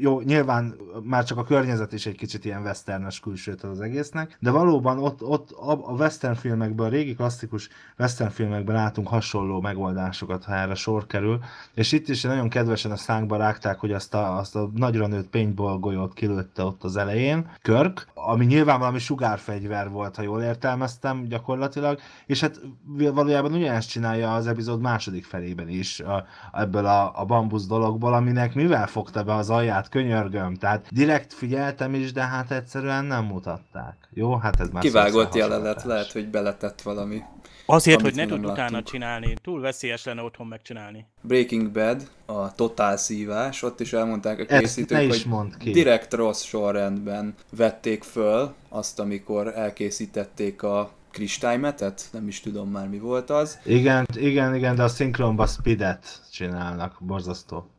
jó, nyilván már csak a környezet is egy kicsit ilyen westernes külsőt az egésznek, de valóban ott, ott a western filmekben, a régi klasszikus western filmekben látunk hasonló megoldásokat, ha erre sor kerül, és itt is nagyon kedvesen a szánkba rágták, hogy azt a, azt a nagyra nőtt paintball golyót kilőtte ott az elején, Körk, ami nyilván valami sugárfegyver volt, ha jól értelmeztem gyakorlatilag, és hát valójában ugyanezt csinálja az epizód második felében is a, ebből a, a bambusz dologból, aminek mivel fogta be az alját, könyörgöm, tehát direkt figyeltem is, de hát egyszerűen nem mutatták. Jó, hát ez már Kivágott jelenet, lehet, hogy beletett valami Azért, hogy ne tud utána csinálni. Túl veszélyes lenne otthon megcsinálni. Breaking Bad, a totál szívás, ott is elmondták a készítők, hogy ki. direkt rossz sorrendben vették föl azt, amikor elkészítették a kristálymetet, nem is tudom már mi volt az. Igen, igen, igen, de a szinkronba speedet csinálnak, borzasztó.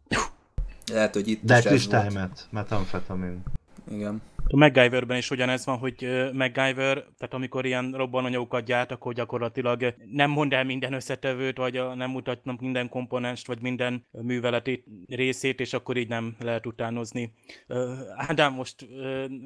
Lehet, hogy itt de is kristálymet, metamfetamin. Igen. A MacGyverben is ugyanez van, hogy MacGyver, tehát amikor ilyen robbananyagokat gyárt, akkor gyakorlatilag nem mond el minden összetevőt, vagy nem mutatnak minden komponenst, vagy minden műveleti részét, és akkor így nem lehet utánozni. Ádám, most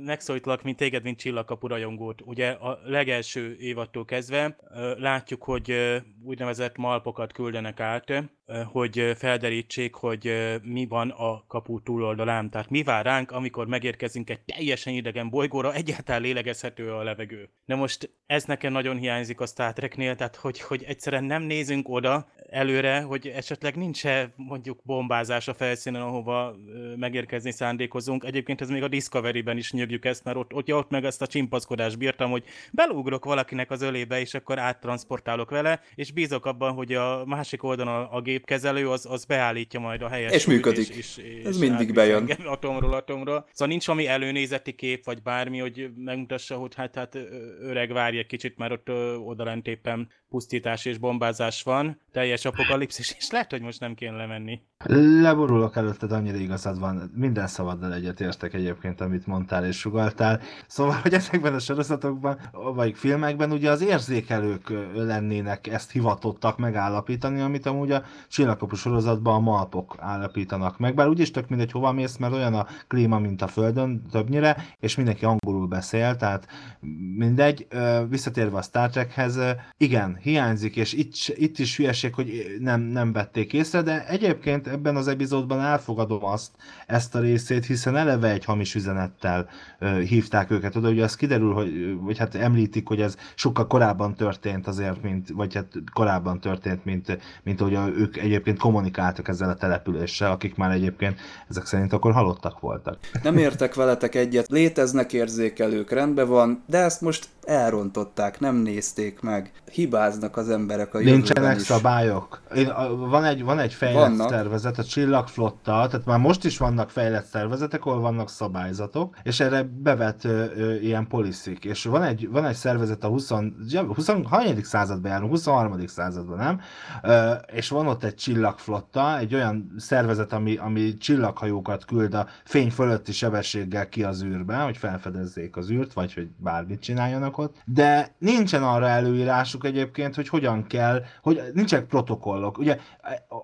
megszólítlak, mint téged, mint csillagkapu rajongót. Ugye a legelső évattól kezdve látjuk, hogy úgynevezett malpokat küldenek át, hogy felderítsék, hogy mi van a kapu túloldalán. Tehát mi vár ránk, amikor megérkezünk egy teljesen idegen bolygóra, egyáltalán lélegezhető a levegő. Na most ez nekem nagyon hiányzik a Star Treknél, tehát hogy, hogy egyszerűen nem nézünk oda előre, hogy esetleg nincs-e mondjuk bombázás a felszínen, ahova megérkezni szándékozunk. Egyébként ez még a Discovery-ben is nyögjük ezt, mert ott, ott, ott meg ezt a csimpaszkodást bírtam, hogy belugrok valakinek az ölébe, és akkor áttransportálok vele, és bízok abban, hogy a másik oldalon a, a gépkezelő az, az beállítja majd a helyes És működik. És, és, és Ez mindig bejön. Atomról atomra. Szóval nincs valami előnézeti kép, vagy bármi, hogy megmutassa, hogy hát, hát öreg várj egy kicsit, mert ott odalent éppen pusztítás és bombázás van, teljes apokalipszis, és lehet, hogy most nem kéne lemenni. Leborulok előtted, annyira igazad van. Minden szabaddal egyet értek egyébként, amit mondtál és sugaltál. Szóval, hogy ezekben a sorozatokban, vagy filmekben ugye az érzékelők lennének ezt hivatottak megállapítani, amit amúgy a csillagkapu sorozatban a malpok állapítanak meg. Bár úgyis tök mindegy, hova mész, mert olyan a klíma, mint a Földön többnyire, és mindenki angolul beszél, tehát mindegy. Visszatérve a Star Trekhez, igen, hiányzik, és itt, itt is hülyeség, hogy nem, nem vették észre, de egyébként ebben az epizódban elfogadom azt, ezt a részét, hiszen eleve egy hamis üzenettel uh, hívták őket oda, ugye az kiderül, hogy, vagy hát említik, hogy ez sokkal korábban történt azért, mint, vagy hát korábban történt, mint, mint hogy ők egyébként kommunikáltak ezzel a településsel, akik már egyébként ezek szerint akkor halottak voltak. Nem értek veletek egyet, léteznek érzékelők, rendben van, de ezt most elrontották, nem nézték meg. Hibáznak az emberek a Nincsenek is. szabályok. Én, van egy, van egy fejlett vannak. Szervezet, a Csillagflotta, tehát már most is vannak fejlett szervezetek, ahol vannak szabályzatok, és erre bevet ö, ö, ilyen poliszik. És van egy, van egy szervezet a 20, 20 században járunk, 23. században, nem? Ö, és van ott egy Csillagflotta, egy olyan szervezet, ami, ami csillaghajókat küld a fény fölötti sebességgel ki az űrbe, hogy felfedezzék az űrt, vagy hogy bármit csináljanak alkot, de nincsen arra előírásuk egyébként, hogy hogyan kell, hogy nincsenek protokollok. Ugye,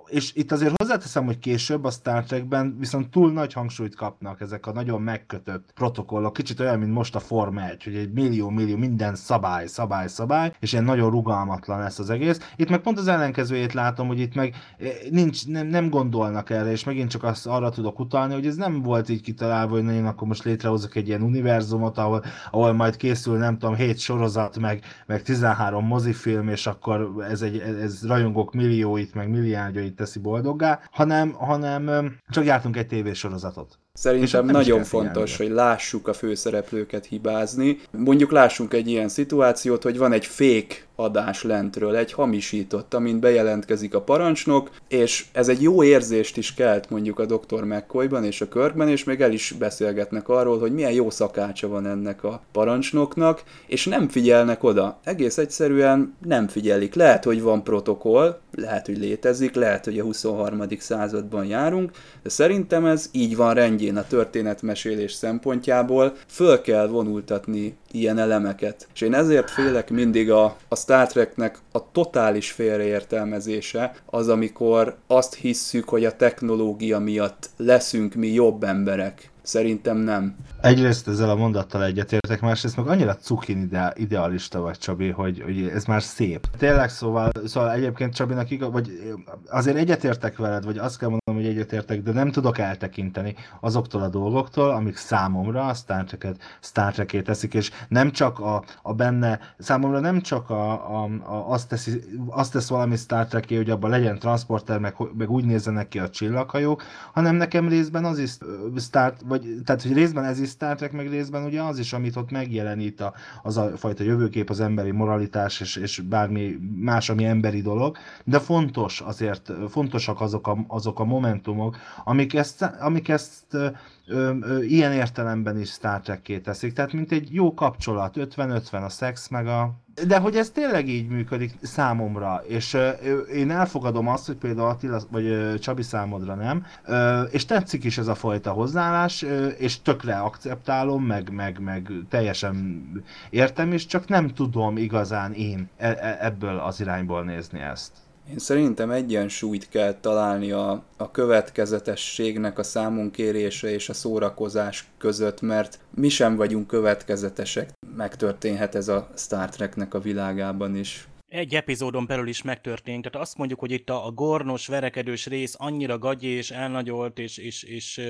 és itt azért hozzáteszem, hogy később a Star Trekben viszont túl nagy hangsúlyt kapnak ezek a nagyon megkötött protokollok, kicsit olyan, mint most a Forma 1, hogy egy millió-millió minden szabály, szabály, szabály, és ilyen nagyon rugalmatlan lesz az egész. Itt meg pont az ellenkezőjét látom, hogy itt meg eh, nincs, nem, nem gondolnak erre, és megint csak azt arra tudok utalni, hogy ez nem volt így kitalálva, hogy én akkor most létrehozok egy ilyen univerzumot, ahol, ahol majd készül, nem tudom, 7 sorozat, meg, meg 13 mozifilm, és akkor ez, egy, ez rajongók millióit, meg milliárdjait teszi boldoggá, hanem, hanem csak jártunk egy tévésorozatot. Szerintem nagyon fontos, hogy lássuk a főszereplőket hibázni. Mondjuk lássunk egy ilyen szituációt, hogy van egy fék adás lentről, egy hamisított, amint bejelentkezik a parancsnok, és ez egy jó érzést is kelt mondjuk a Dr. McCoyban és a Körkben, és még el is beszélgetnek arról, hogy milyen jó szakácsa van ennek a parancsnoknak, és nem figyelnek oda. Egész egyszerűen nem figyelik. Lehet, hogy van protokoll, lehet, hogy létezik, lehet, hogy a 23. században járunk, de szerintem ez így van rendjén a történetmesélés szempontjából föl kell vonultatni ilyen elemeket. És én ezért félek mindig a, a Star Treknek a totális félreértelmezése az, amikor azt hisszük, hogy a technológia miatt leszünk mi jobb emberek. Szerintem nem. Egyrészt ezzel a mondattal egyetértek, másrészt meg annyira cukin ide, idealista vagy Csabi, hogy, hogy ez már szép. Tényleg szóval, szóval egyébként Csabinak igaz, vagy azért egyetértek veled, vagy azt kell mondanom, hogy egyetértek, de nem tudok eltekinteni azoktól a dolgoktól, amik számomra a Star Trek-et, Star Trek-ét teszik, és nem csak a, a benne, számomra nem csak a, a, a azt, teszi, azt tesz valami Star trek hogy abban legyen transporter, meg, meg úgy nézzenek ki a csillaghajók, hanem nekem részben az is Star, vagy tehát hogy részben ez is Star Trek, meg részben ugye az is, amit ott megjelenít a, az a fajta jövőkép, az emberi moralitás, és, és bármi más, ami emberi dolog, de fontos azért, fontosak azok a, azok a momentumok, amik ezt, amik ezt ö, ö, ilyen értelemben is Star trek teszik, tehát mint egy jó kapcsolat, 50-50 a szex, meg a, de hogy ez tényleg így működik számomra, és uh, én elfogadom azt, hogy például Attila vagy uh, Csabi számodra nem, uh, és tetszik is ez a fajta hozzáállás, uh, és tökre akceptálom, meg, meg, meg teljesen értem, és csak nem tudom igazán én e- e- ebből az irányból nézni ezt. Én szerintem egyensúlyt kell találni a, a következetességnek a számunkérése és a szórakozás között, mert mi sem vagyunk következetesek. Megtörténhet ez a Star Treknek a világában is egy epizódon belül is megtörtént. Tehát azt mondjuk, hogy itt a, a gornos, verekedős rész annyira gagyi és elnagyolt és, és, és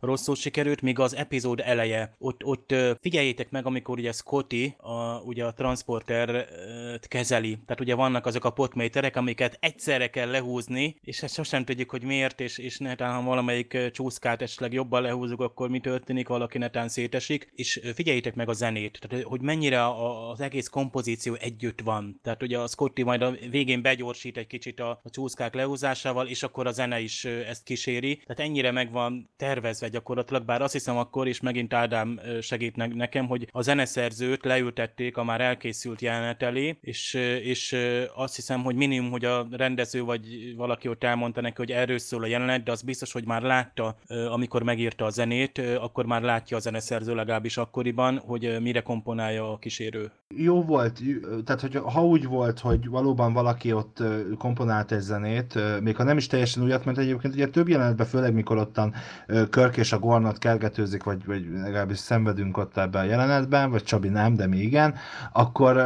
rosszul sikerült, míg az epizód eleje. Ott, ott figyeljétek meg, amikor ugye Scotty a, ugye a transporter kezeli. Tehát ugye vannak azok a potméterek, amiket egyszerre kell lehúzni, és ezt sosem tudjuk, hogy miért, és, és netán, ha valamelyik csúszkát esetleg jobban lehúzunk, akkor mi történik, valaki netán szétesik. És figyeljétek meg a zenét, tehát hogy mennyire az egész kompozíció együtt van. Tehát ugye a Scotty majd a végén begyorsít egy kicsit a, a csúszkák lehúzásával, és akkor a zene is ezt kíséri. Tehát ennyire meg van tervezve gyakorlatilag, bár azt hiszem akkor is megint Ádám segít nekem, hogy a zeneszerzőt leültették a már elkészült jelenet elé, és, és azt hiszem, hogy minimum, hogy a rendező vagy valaki ott elmondta neki, hogy erről szól a jelenet, de az biztos, hogy már látta, amikor megírta a zenét, akkor már látja a zeneszerző legalábbis akkoriban, hogy mire komponálja a kísérő. Jó volt, tehát hogy ha úgy volt, volt, hogy valóban valaki ott komponált egy zenét, még ha nem is teljesen újat, mert egyébként ugye több jelenetben, főleg mikor ottan Körk és a Gornat kergetőzik, vagy, vagy legalábbis szenvedünk ott ebben a jelenetben, vagy Csabi nem, de mi igen, akkor,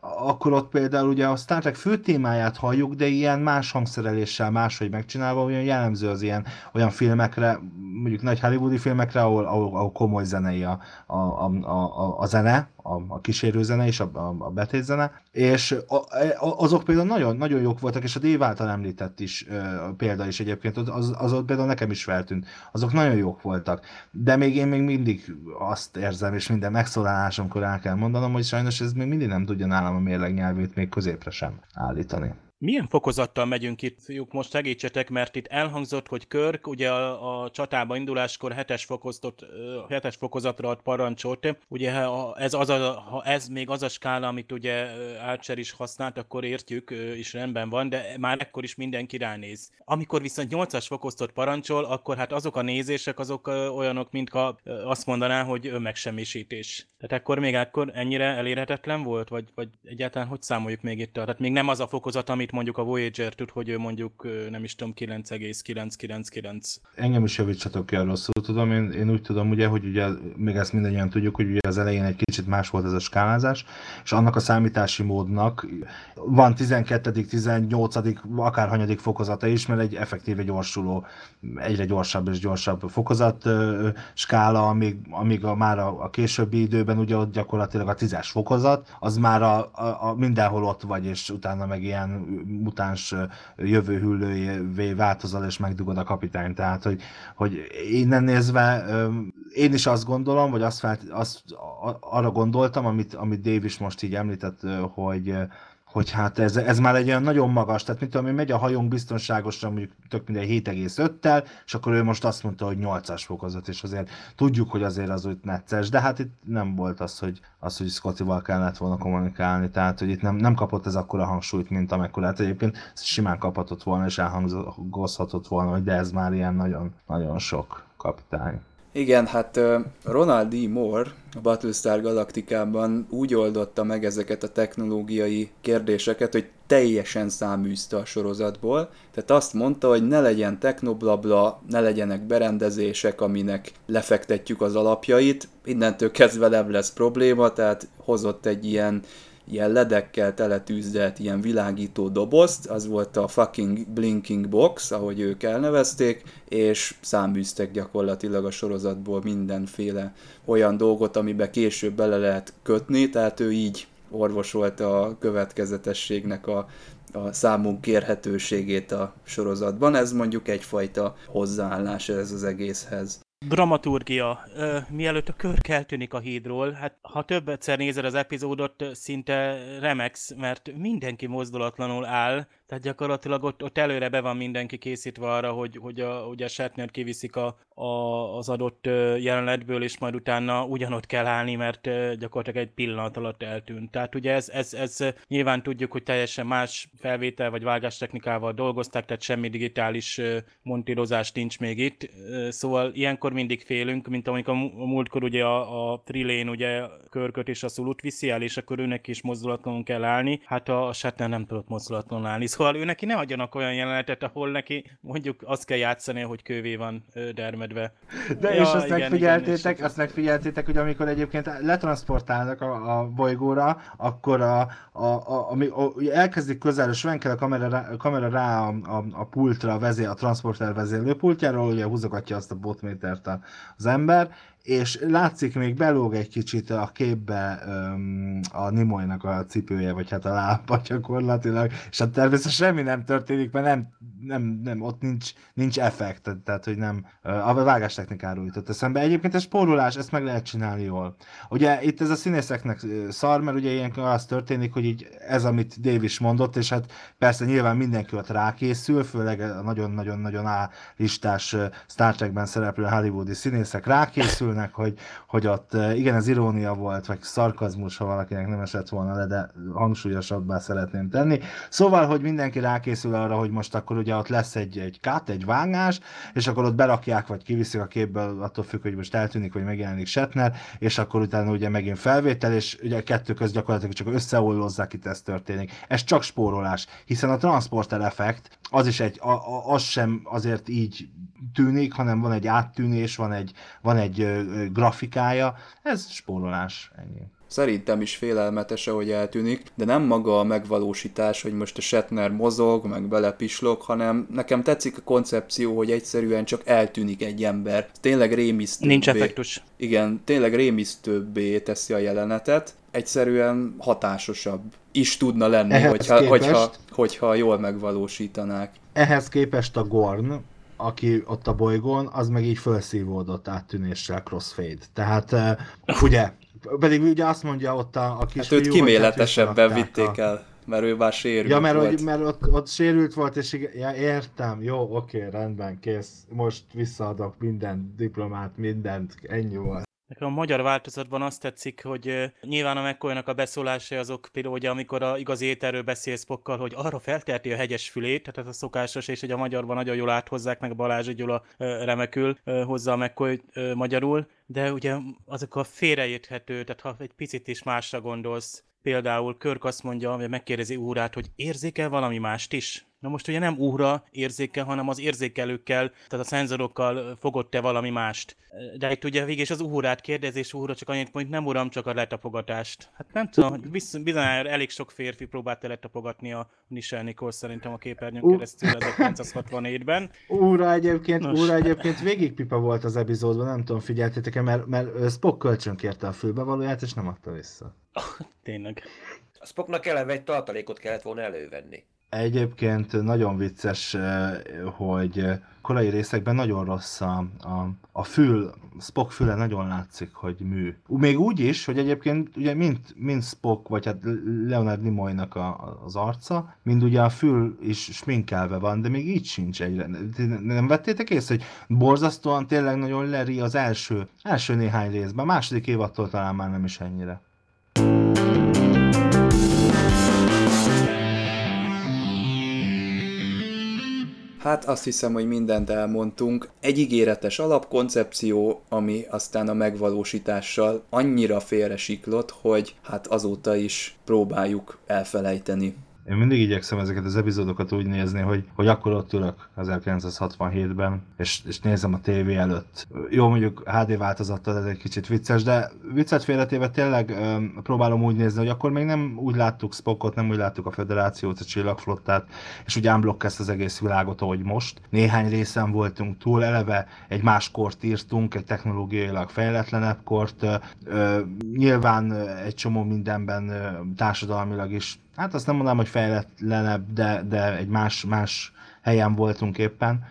akkor ott például ugye a Star Trek fő témáját halljuk, de ilyen más hangszereléssel máshogy megcsinálva, olyan jellemző az ilyen olyan filmekre, mondjuk nagy hollywoodi filmekre, ahol, ahol, ahol komoly zenei a, a, a, a, a zene, a, a kísérőzene és a, a, a betétzene, és a, a, azok például nagyon, nagyon jók voltak, és a Dave által említett is uh, példa is egyébként, az, az ott például nekem is feltűnt, azok nagyon jók voltak, de még én még mindig azt érzem, és minden megszólalásomkor el kell mondanom, hogy sajnos ez még mindig nem tudja nálam a mérleg nyelvét még középre sem állítani. Milyen fokozattal megyünk itt, fiúk, most segítsetek, mert itt elhangzott, hogy Körk ugye a, a csatába induláskor hetes, fokozatot, hetes fokozatra ad parancsot. Ugye ha ez, az a, ha ez még az a skála, amit ugye Archer is használt, akkor értjük, és rendben van, de már ekkor is mindenki ránéz. Amikor viszont 8-as fokoztot parancsol, akkor hát azok a nézések, azok olyanok, mint ha azt mondaná, hogy önmegsemmisítés. Tehát akkor még akkor ennyire elérhetetlen volt, vagy, vagy egyáltalán hogy számoljuk még itt? Tehát még nem az a fokozat, amit mondjuk a Voyager tud, hogy ő mondjuk nem is tudom 9,999. Engem is javítsatok ki, rosszul tudom. Én, én úgy tudom, ugye, hogy ugye még ezt mindannyian tudjuk, hogy ugye az elején egy kicsit más volt ez a skálázás, és annak a számítási módnak van 12., 18., akárhanyadik fokozata is, mert egy effektíve gyorsuló, egyre gyorsabb és gyorsabb fokozat skála, amíg, amíg a, már a, a későbbi időben ugye ott gyakorlatilag a tízes fokozat, az már a, a, a mindenhol ott vagy, és utána meg ilyen mutáns jövő hüllőjévé változol, és megdugod a kapitány. Tehát, hogy, hogy innen nézve én is azt gondolom, vagy azt, felt, azt arra gondoltam, amit, amit Dave is most így említett, hogy hogy hát ez, ez már egy olyan nagyon magas, tehát mit tudom én, megy a hajónk biztonságosan mondjuk tök minden 7,5-tel, és akkor ő most azt mondta, hogy 8-as fokozat, és azért tudjuk, hogy azért az úgy necces, de hát itt nem volt az, hogy, az, hogy Scottival kellett volna kommunikálni, tehát hogy itt nem, nem kapott ez akkora hangsúlyt, mint amikor hát egyébként simán kaphatott volna, és elhangozhatott volna, hogy de ez már ilyen nagyon, nagyon sok kapitány. Igen, hát Ronald D. Moore a Battlestar Galaktikában úgy oldotta meg ezeket a technológiai kérdéseket, hogy teljesen száműzte a sorozatból. Tehát azt mondta, hogy ne legyen technoblabla, ne legyenek berendezések, aminek lefektetjük az alapjait. Innentől kezdve nem lesz probléma, tehát hozott egy ilyen ilyen ledekkel teletűzdelt ilyen világító dobozt, az volt a fucking blinking box, ahogy ők elnevezték, és száműztek gyakorlatilag a sorozatból mindenféle olyan dolgot, amiben később bele lehet kötni, tehát ő így orvosolta a következetességnek a, a számunk kérhetőségét a sorozatban. Ez mondjuk egyfajta hozzáállás ez az egészhez. Dramaturgia. Ö, mielőtt a kör eltűnik a hídról, hát ha több egyszer nézed az epizódot, szinte remex, mert mindenki mozdulatlanul áll, tehát gyakorlatilag ott, ott előre be van mindenki készítve arra, hogy, hogy a, hogy a Shatner kiviszik a, a, az adott jelenetből, és majd utána ugyanott kell állni, mert gyakorlatilag egy pillanat alatt eltűnt. Tehát ugye ez, ez, ez nyilván tudjuk, hogy teljesen más felvétel vagy vágástechnikával dolgoztak, tehát semmi digitális montírozás nincs még itt. Szóval ilyenkor mindig félünk, mint amikor a múltkor ugye a, a Trilén ugye körköt és a szulut viszi el, és akkor őnek is mozdulatlanul kell állni. Hát a, a Shatner nem tudott mozdulatlanul állni. Szóval Szóval ő neki ne adjanak olyan jelenetet, ahol neki mondjuk azt kell játszani, hogy kővé van dermedve. De ja, és azt igen, megfigyeltétek, igen, azt megfigyeltétek, hogy amikor egyébként letransportálnak a, a bolygóra, akkor a, a, a, ami, a, elkezdik közel, venkel a kamera rá, a kamera rá a, a, a pultra, a, vezér, a transporter vezérlőpultjáról, ugye húzogatja azt a botmétert az ember, és látszik még belóg egy kicsit a képbe um, a Nimoynak a cipője, vagy hát a lába gyakorlatilag, és hát természetesen semmi nem történik, mert nem, nem, nem ott nincs, nincs effekt, tehát hogy nem, a vágás technikáról jutott eszembe. Egyébként ez spórolás, ezt meg lehet csinálni jól. Ugye itt ez a színészeknek szar, mert ugye ilyenkor az történik, hogy így ez, amit Dave is mondott, és hát persze nyilván mindenki ott rákészül, főleg a nagyon-nagyon-nagyon A listás Star Trekben szereplő hollywoodi színészek rákészül, örülnek, hogy, hogy ott eh, igen, ez irónia volt, vagy szarkazmus, ha valakinek nem esett volna le, de hangsúlyosabbá szeretném tenni. Szóval, hogy mindenki rákészül arra, hogy most akkor ugye ott lesz egy, egy kat, egy vágás, és akkor ott berakják, vagy kiviszik a képből, attól függ, hogy most eltűnik, vagy megjelenik Shatner, és akkor utána ugye megint felvétel, és ugye kettő köz gyakorlatilag csak összeollozzák, itt ez történik. Ez csak spórolás, hiszen a transporter effekt, az is egy, a, a, az sem azért így tűnik, hanem van egy áttűnés, van egy, van egy grafikája, ez spórolás. Ennyi. Szerintem is félelmetes, ahogy eltűnik, de nem maga a megvalósítás, hogy most a Shatner mozog, meg belepislog, hanem nekem tetszik a koncepció, hogy egyszerűen csak eltűnik egy ember. Tényleg rémisztőbbé. Nincs effektus. Igen, tényleg rémisztőbbé teszi a jelenetet. Egyszerűen hatásosabb is tudna lenni, hogyha, képest, hogyha, hogyha jól megvalósítanák. Ehhez képest a Gorn, aki ott a bolygón, az meg így felszívódott áttűnéssel crossfade. Tehát uh, ugye, pedig ugye azt mondja ott a, a kis hát őt kiméletesebben hát vitték a... el, mert ő már sérült Ja, mert, volt. Hogy, mert ott, ott sérült volt, és igen, ja, értem, jó, oké, rendben, kész, most visszaadok minden diplomát, mindent, ennyi volt. Nekem a magyar változatban azt tetszik, hogy nyilván a mccoy a beszólásai azok például, ugye, amikor a igazi ételről beszél Spockkal, hogy arra felterti a hegyes fülét, tehát ez a szokásos, és hogy a magyarban nagyon jól áthozzák, meg Balázs Gyula remekül hozzá a uh, magyarul, de ugye azok a félreérthető, tehát ha egy picit is másra gondolsz, például Körk azt mondja, hogy megkérdezi úrát, hogy érzékel valami mást is? Na most ugye nem úra érzékel, hanem az érzékelőkkel, tehát a szenzorokkal fogott te valami mást. De itt ugye végig az úrát kérdezés, úra csak annyit mondjuk, nem uram, csak a letapogatást. Hát nem tudom, bizony elég sok férfi próbálta letapogatni a Nichelle Nichols szerintem a képernyőn keresztül 1964-ben. Úra egyébként, Nos. úra egyébként végig pipa volt az epizódban, nem tudom, figyeltétek-e, mert, mert Spock kölcsön kérte a fülbevalóját, és nem adta vissza. Tényleg. A Spocknak eleve egy tartalékot kellett volna elővenni. Egyébként nagyon vicces, eh, hogy korai részekben nagyon rossz a, a, a fül, Spock füle nagyon látszik, hogy mű. Még úgy is, hogy egyébként ugye mind, mind Spock, vagy hát Leonard Nimoynak a, az arca, mind ugye a fül is sminkelve van, de még így sincs egyre. Nem vettétek észre, hogy borzasztóan tényleg nagyon leri az első, első néhány részben, a második évattól talán már nem is ennyire. Hát azt hiszem, hogy mindent elmondtunk. Egy ígéretes alapkoncepció, ami aztán a megvalósítással annyira félre siklott, hogy hát azóta is próbáljuk elfelejteni. Én mindig igyekszem ezeket az epizódokat úgy nézni, hogy, hogy akkor ott ülök 1967-ben, és, és nézem a tévé előtt. Jó, mondjuk HD változattal ez egy kicsit vicces, de viccet félretéve tényleg öm, próbálom úgy nézni, hogy akkor még nem úgy láttuk Spockot, nem úgy láttuk a Föderációt, a Csillagflottát, és úgy unblock ezt az egész világot, ahogy most. Néhány részen voltunk túl, eleve egy más kort írtunk, egy technológiailag fejletlenebb kort. Ö, nyilván egy csomó mindenben társadalmilag is hát azt nem mondanám, hogy fejletlenebb, de, de egy más, más helyen voltunk éppen,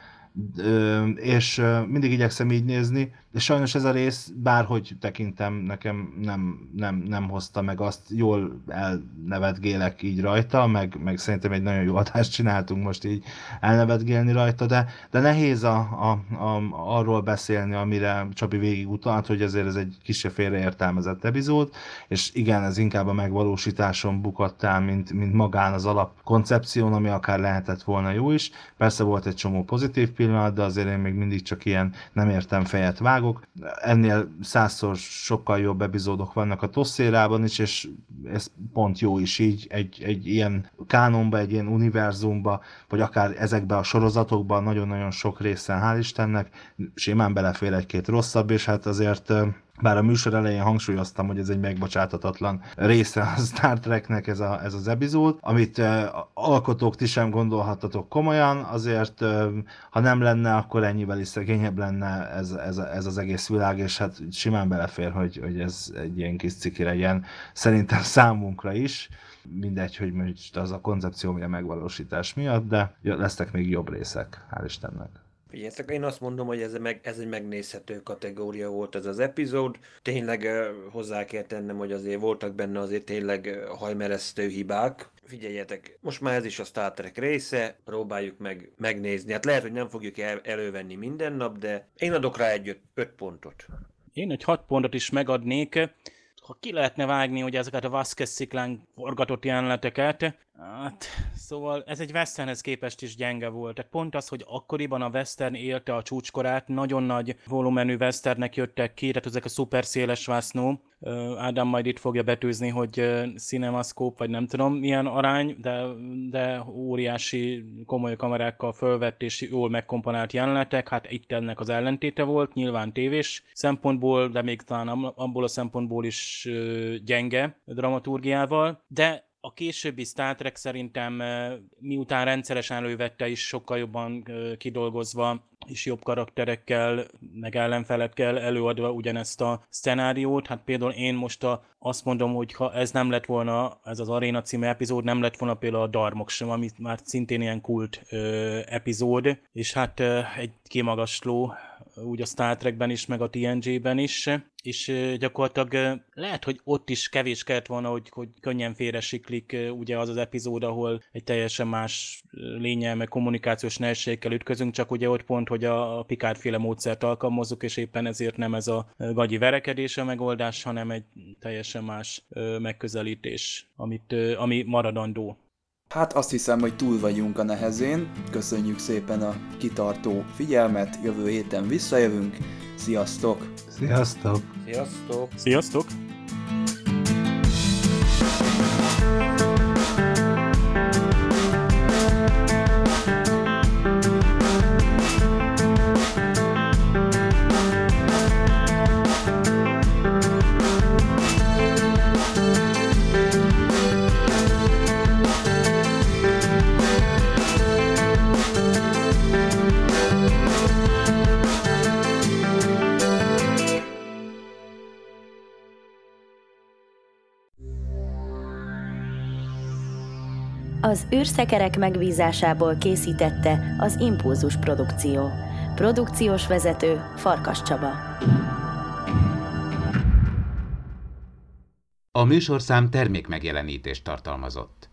és mindig igyekszem így nézni, de sajnos ez a rész, bárhogy tekintem, nekem nem, nem, nem hozta meg azt, jól elnevetgélek így rajta, meg, meg szerintem egy nagyon jó adást csináltunk most így elnevetgélni rajta, de, de nehéz a, a, a, arról beszélni, amire Csabi végig utalt, hogy ezért ez egy kisebb félreértelmezett epizód, és igen, ez inkább a megvalósításon bukott el, mint, mint magán az alapkoncepción, ami akár lehetett volna jó is. Persze volt egy csomó pozitív pillanat, de azért én még mindig csak ilyen nem értem fejet vág, vágok. Ennél százszor sokkal jobb epizódok vannak a Tosszérában is, és ez pont jó is így, egy, egy ilyen kánonba, egy ilyen univerzumba, vagy akár ezekbe a sorozatokban nagyon-nagyon sok részen, hál' Istennek, simán belefér egy-két rosszabb, és hát azért bár a műsor elején hangsúlyoztam, hogy ez egy megbocsátatatlan része a Star Treknek ez, a, ez az epizód, amit uh, alkotók ti sem gondolhattatok komolyan, azért uh, ha nem lenne, akkor ennyivel is szegényebb lenne ez, ez, ez az egész világ, és hát simán belefér, hogy, hogy ez egy ilyen kis ciki legyen, szerintem számunkra is mindegy, hogy most az a koncepció, a megvalósítás miatt, de lesznek még jobb részek, hál' Istennek. Figyeljetek, én azt mondom, hogy ez, meg, ez egy megnézhető kategória volt ez az epizód. Tényleg hozzá kell tennem, hogy azért voltak benne azért tényleg hajmeresztő hibák. Figyeljetek, most már ez is a Star Trek része, próbáljuk meg megnézni. Hát lehet, hogy nem fogjuk el, elővenni minden nap, de én adok rá egy öt, öt pontot. Én egy hat pontot is megadnék ha ki lehetne vágni hogy ezeket a Vasquez sziklán forgatott jeleneteket, Hát, szóval ez egy westernhez képest is gyenge volt. Tehát pont az, hogy akkoriban a western élte a csúcskorát, nagyon nagy volumenű westernnek jöttek ki, tehát ezek a szuper széles vásznó. Ádám majd itt fogja betűzni, hogy cinemascope, vagy nem tudom milyen arány, de, de óriási komoly kamerákkal fölvett és jól megkomponált jelenetek, hát itt ennek az ellentéte volt, nyilván tévés szempontból, de még talán abból a szempontból is gyenge dramaturgiával, de a későbbi Star Trek szerintem miután rendszeresen elővette is sokkal jobban kidolgozva és jobb karakterekkel, meg ellenfelekkel előadva ugyanezt a szenáriót. Hát például én most a, azt mondom, hogy ha ez nem lett volna, ez az Arena című epizód, nem lett volna például a Darmok sem, ami már szintén ilyen kult ö, epizód, és hát ö, egy kimagasló úgy a Star Trekben is, meg a TNG-ben is, és gyakorlatilag lehet, hogy ott is kevés kellett volna, hogy, hogy könnyen félresiklik ugye az az epizód, ahol egy teljesen más lényel, meg kommunikációs nehézségekkel ütközünk, csak ugye ott pont, hogy a Picard féle módszert alkalmazzuk, és éppen ezért nem ez a gagyi verekedés a megoldás, hanem egy teljesen más megközelítés, amit, ami maradandó. Hát azt hiszem, hogy túl vagyunk a nehezén. Köszönjük szépen a kitartó figyelmet, jövő héten visszajövünk. Sziasztok! Sziasztok! Sziasztok! Sziasztok! Az űrszekerek megbízásából készítette az Impulzus Produkció. Produkciós vezető Farkas Csaba. A műsorszám termék megjelenítést tartalmazott.